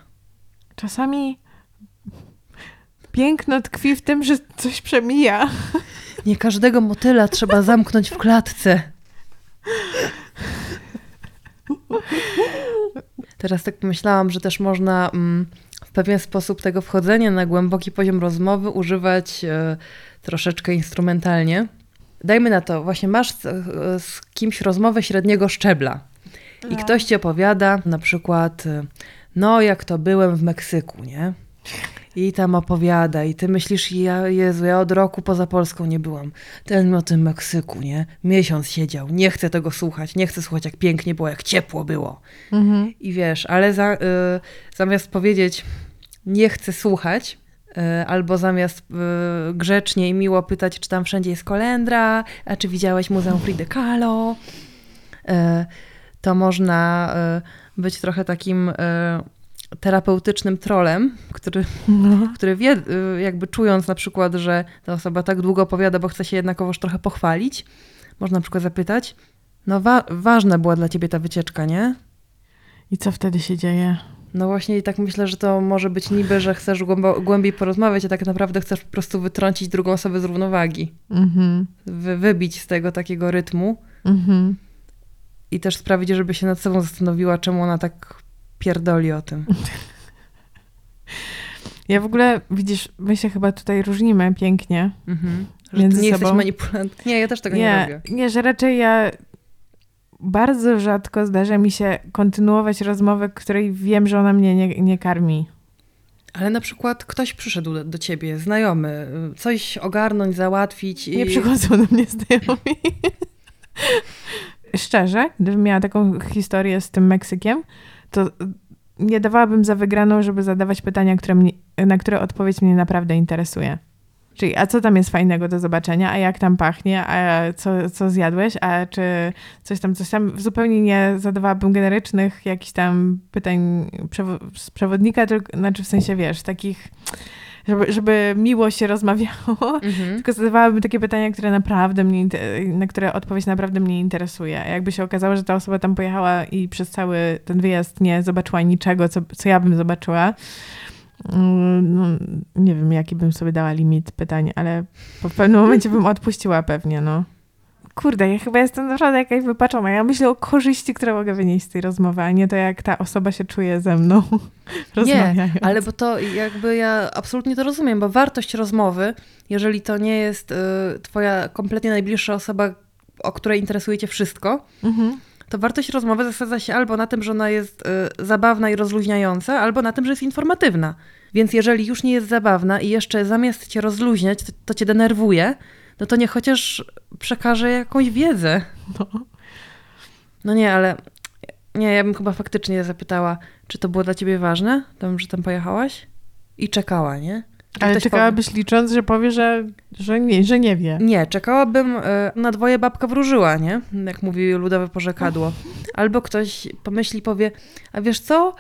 Czasami piękno tkwi w tym, że coś przemija. Nie każdego motyla trzeba zamknąć w klatce. Teraz tak pomyślałam, że też można mm, w pewien sposób tego wchodzenia na głęboki poziom rozmowy używać e, troszeczkę instrumentalnie. Dajmy na to, właśnie masz z, kimś rozmowę średniego szczebla i No. ktoś ci opowiada na przykład, e, no jak to byłem w Meksyku, nie? I tam opowiada i ty myślisz, ja, Jezu, ja od roku poza Polską nie byłam. Ten o tym Meksyku, nie? Miesiąc siedział, nie chcę tego słuchać, nie chcę słuchać jak pięknie było, jak ciepło było. Mhm. I wiesz, ale za, y, zamiast powiedzieć nie chcę słuchać, y, albo zamiast y, grzecznie i miło pytać, czy tam wszędzie jest kolendra, a czy widziałeś Muzeum Frida Kahlo, y, to można y, być trochę takim y, terapeutycznym trolem, który, No. który wie, y, jakby czując na przykład, że ta osoba tak długo opowiada, bo chce się jednakowoż trochę pochwalić, można na przykład zapytać, no wa- ważna była dla ciebie ta wycieczka, nie? I co wtedy się dzieje? No właśnie i tak myślę, że to może być niby, że chcesz głębiej porozmawiać, a tak naprawdę chcesz po prostu wytrącić drugą osobę z równowagi. Mhm. Wy- wybić z tego takiego rytmu Mhm. i też sprawić, żeby się nad sobą zastanowiła, czemu ona tak pierdoli o tym. Ja w ogóle, widzisz, my się chyba tutaj różnimy pięknie. Mhm. Że Między nie jesteś sobą? manipulant. Nie, ja też tego nie, nie, robię. nie, że raczej ja bardzo rzadko zdarza mi się kontynuować rozmowę, której wiem, że ona mnie nie, nie karmi. Ale na przykład ktoś przyszedł do, do ciebie, znajomy, coś ogarnąć, załatwić i... Nie przychodzą do mnie znajomi. Szczerze, gdybym miała taką historię z tym Meksykiem, to nie dawałabym za wygraną, żeby zadawać pytania, które mnie, na które odpowiedź mnie naprawdę interesuje. Czyli, a co tam jest fajnego do zobaczenia, a jak tam pachnie, a co, co zjadłeś, a czy coś tam, coś tam. Zupełnie nie zadawałabym generycznych jakichś tam pytań przewo- z przewodnika, tylko, znaczy w sensie, wiesz, takich, żeby, żeby miło się rozmawiało, Mhm. tylko zadawałabym takie pytania, które naprawdę mnie, na które odpowiedź naprawdę mnie interesuje. A jakby się okazało, że ta osoba tam pojechała i przez cały ten wyjazd nie zobaczyła niczego, co, co ja bym zobaczyła, mm, no, nie wiem, jaki bym sobie dała limit pytań, ale po pewnym momencie bym odpuściła pewnie, no. Kurde, ja chyba jestem naprawdę jakaś wypaczona. Ja myślę o korzyści, które mogę wynieść z tej rozmowy, a nie to, jak ta osoba się czuje ze mną rozmawiając. Ale bo to jakby ja absolutnie to rozumiem, bo wartość rozmowy, jeżeli to nie jest y, twoja kompletnie najbliższa osoba, o której interesuje cię wszystko, Mhm. to wartość rozmowy zasadza się albo na tym, że ona jest y, zabawna i rozluźniająca, albo na tym, że jest informatywna. Więc jeżeli już nie jest zabawna i jeszcze zamiast cię rozluźniać, to, to cię denerwuje, no to nie chociaż przekaże jakąś wiedzę. No. No nie, ale nie, ja bym chyba faktycznie zapytała, czy to było dla ciebie ważne, tam, że tam pojechałaś? I czekała, nie? Że Ale czekałabyś licząc, że powie, że, że, nie, że nie wie. Powie... Nie, czekałabym, y, na dwoje babka wróżyła, nie? Jak mówi ludowe porzekadło. Albo ktoś pomyśli, powie, a wiesz co?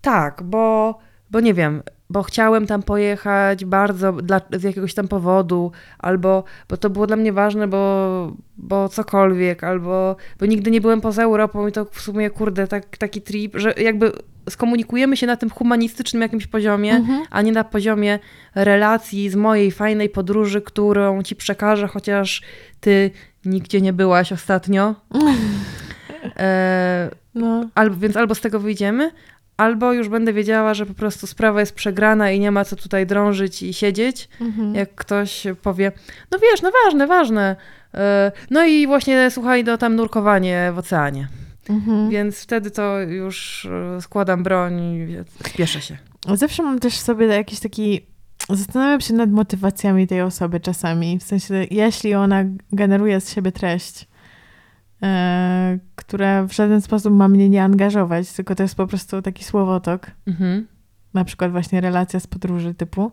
Tak, bo, bo nie wiem, bo chciałem tam pojechać bardzo dla, z jakiegoś tam powodu, albo bo to było dla mnie ważne, bo, bo cokolwiek, albo bo nigdy nie byłem poza Europą i to w sumie, kurde, tak, taki trip, że jakby skomunikujemy się na tym humanistycznym jakimś poziomie, Mhm. a nie na poziomie relacji z mojej fajnej podróży, którą ci przekażę, chociaż ty nigdzie nie byłaś ostatnio. E, No. albo, więc albo z tego wyjdziemy, albo już będę wiedziała, że po prostu sprawa jest przegrana i nie ma co tutaj drążyć i siedzieć. Mhm. Jak ktoś powie, no wiesz, no ważne, ważne. E, No i właśnie słuchaj, do tam nurkowanie w oceanie. Mhm. Więc wtedy to już e, składam broń i spieszę się. Zawsze mam też sobie jakiś taki. Zastanawiam się nad motywacjami tej osoby czasami. W sensie, jeśli ona generuje z siebie treść, e, która w żaden sposób ma mnie nie angażować, tylko to jest po prostu taki słowotok, Mhm. na przykład właśnie relacja z podróży typu,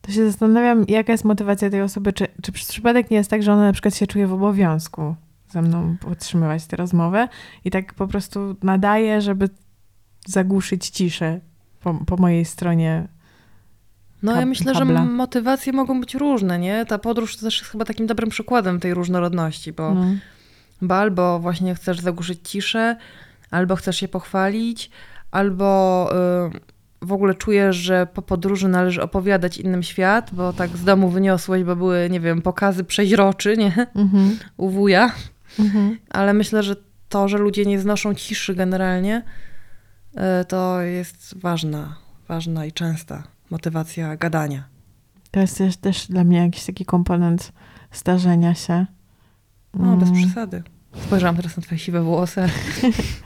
to się zastanawiam, jaka jest motywacja tej osoby. Czy, czy przez przypadek nie jest tak, że ona na przykład się czuje w obowiązku ze mną podtrzymywać tę rozmowę i tak po prostu nadaje, żeby zagłuszyć ciszę po, po mojej stronie. No ja myślę, że motywacje mogą być różne, nie? Ta podróż to też jest chyba takim dobrym przykładem tej różnorodności, bo, No. Bo albo właśnie chcesz zagłuszyć ciszę, albo chcesz się pochwalić, albo y, w ogóle czujesz, że po podróży należy opowiadać innym świat, bo tak z domu wyniosłeś, bo były, nie wiem, pokazy przeźroczy, nie? Mhm. U wuja. Mhm. Ale myślę, że to, że ludzie nie znoszą ciszy generalnie, y, to jest ważna, ważna i częsta motywacja gadania. To jest też, też dla mnie jakiś taki komponent starzenia się. No, bez Mm. przesady. Spojrzałam teraz na twoje siwe włosy.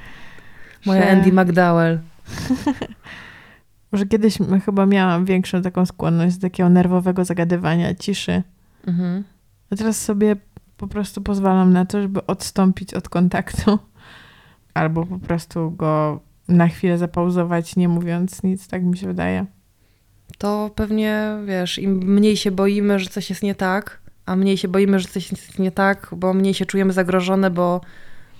Moja Andy McDowell. Że kiedyś chyba miałam większą taką skłonność do takiego nerwowego zagadywania, ciszy. Mhm. A teraz sobie po prostu pozwalam na to, żeby odstąpić od kontaktu. Albo po prostu go na chwilę zapauzować, nie mówiąc nic, tak mi się wydaje. To pewnie, wiesz, im mniej się boimy, że coś jest nie tak, a mniej się boimy, że coś jest nie tak, bo mniej się czujemy zagrożone, bo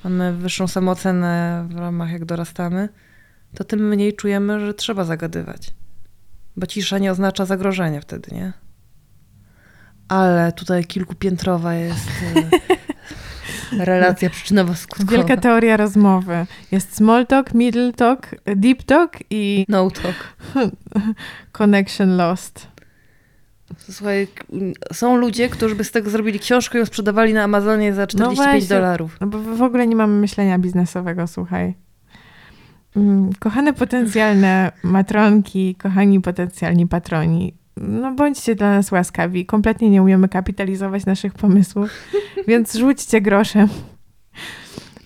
mamy wyższą samoocenę w ramach jak dorastamy, to tym mniej czujemy, że trzeba zagadywać. Bo cisza nie oznacza zagrożenia wtedy, nie? Ale tutaj kilkupiętrowa jest e, relacja przyczynowo-skutkowa. Wielka teoria rozmowy. Jest small talk, middle talk, deep talk i No talk. connection lost. Słuchaj, są ludzie, którzy by z tego zrobili książkę i ją sprzedawali na Amazonie za 45 No dolarów. No bo w ogóle nie mamy myślenia biznesowego, słuchaj. Mm, Kochane potencjalne matronki, kochani potencjalni patroni, no bądźcie dla nas łaskawi. Kompletnie nie umiemy kapitalizować naszych pomysłów, więc rzućcie groszem.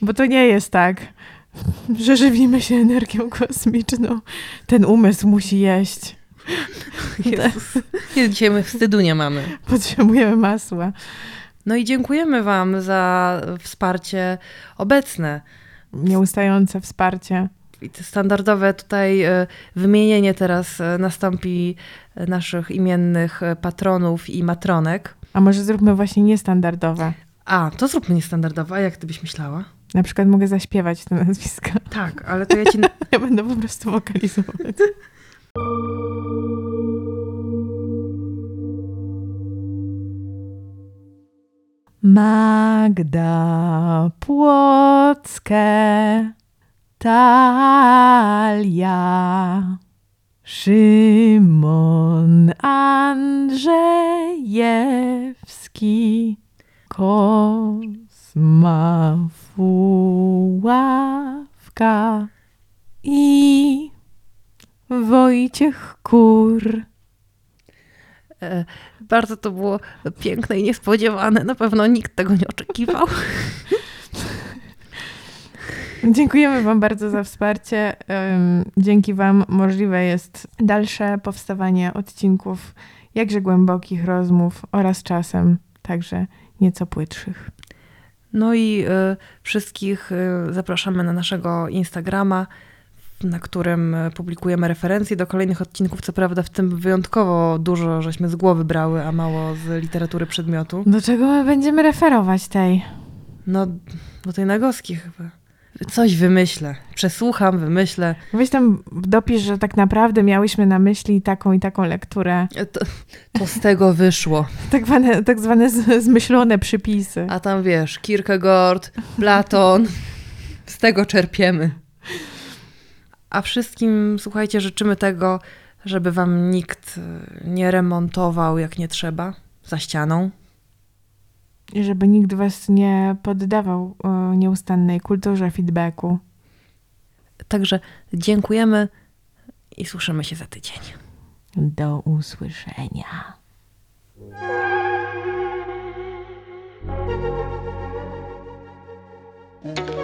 Bo to nie jest tak, że żywimy się energią kosmiczną. Ten umysł musi jeść. Jezus. Dzisiaj my wstydu nie mamy. Potrzebujemy masła. No i dziękujemy Wam za wsparcie obecne. Nieustające wsparcie. I standardowe tutaj e, wymienienie teraz e, nastąpi e, naszych imiennych patronów i matronek. A może zróbmy właśnie niestandardowe. A, to zróbmy niestandardowe. A jak ty byś myślała? Na przykład mogę zaśpiewać te nazwiska. Tak, ale to ja ci... Ja będę po prostu wokalizować. Magda Płockie, Talia, Szymon Andrzejewski, Kosma Fuławka i Wojciech Kur. E, Bardzo to było piękne i niespodziewane. Na pewno nikt tego nie oczekiwał. Dziękujemy Wam bardzo za wsparcie. Dzięki Wam możliwe jest dalsze powstawanie odcinków jakże głębokich rozmów oraz czasem także nieco płytszych. No i e, wszystkich e, zapraszamy na naszego Instagrama, na którym e, publikujemy referencje do kolejnych odcinków. Co prawda w tym wyjątkowo dużo żeśmy z głowy brały, a mało z literatury przedmiotu. Do czego my będziemy referować tej? No, do tej Nagoski chyba. Coś wymyślę. Przesłucham, wymyślę. Weź tam dopisz, że tak naprawdę miałyśmy na myśli taką i taką lekturę. E, To, to z tego wyszło. Tak zwane, tak zwane z- zmyślone przypisy. A tam wiesz, Kierkegaard, Platon. Z tego czerpiemy. A wszystkim, słuchajcie, życzymy tego, żeby wam nikt e, nie remontował jak nie trzeba za ścianą. I żeby nikt was nie poddawał e, nieustannej kulturze feedbacku. Także dziękujemy i słyszymy się za tydzień. Do usłyszenia. Thank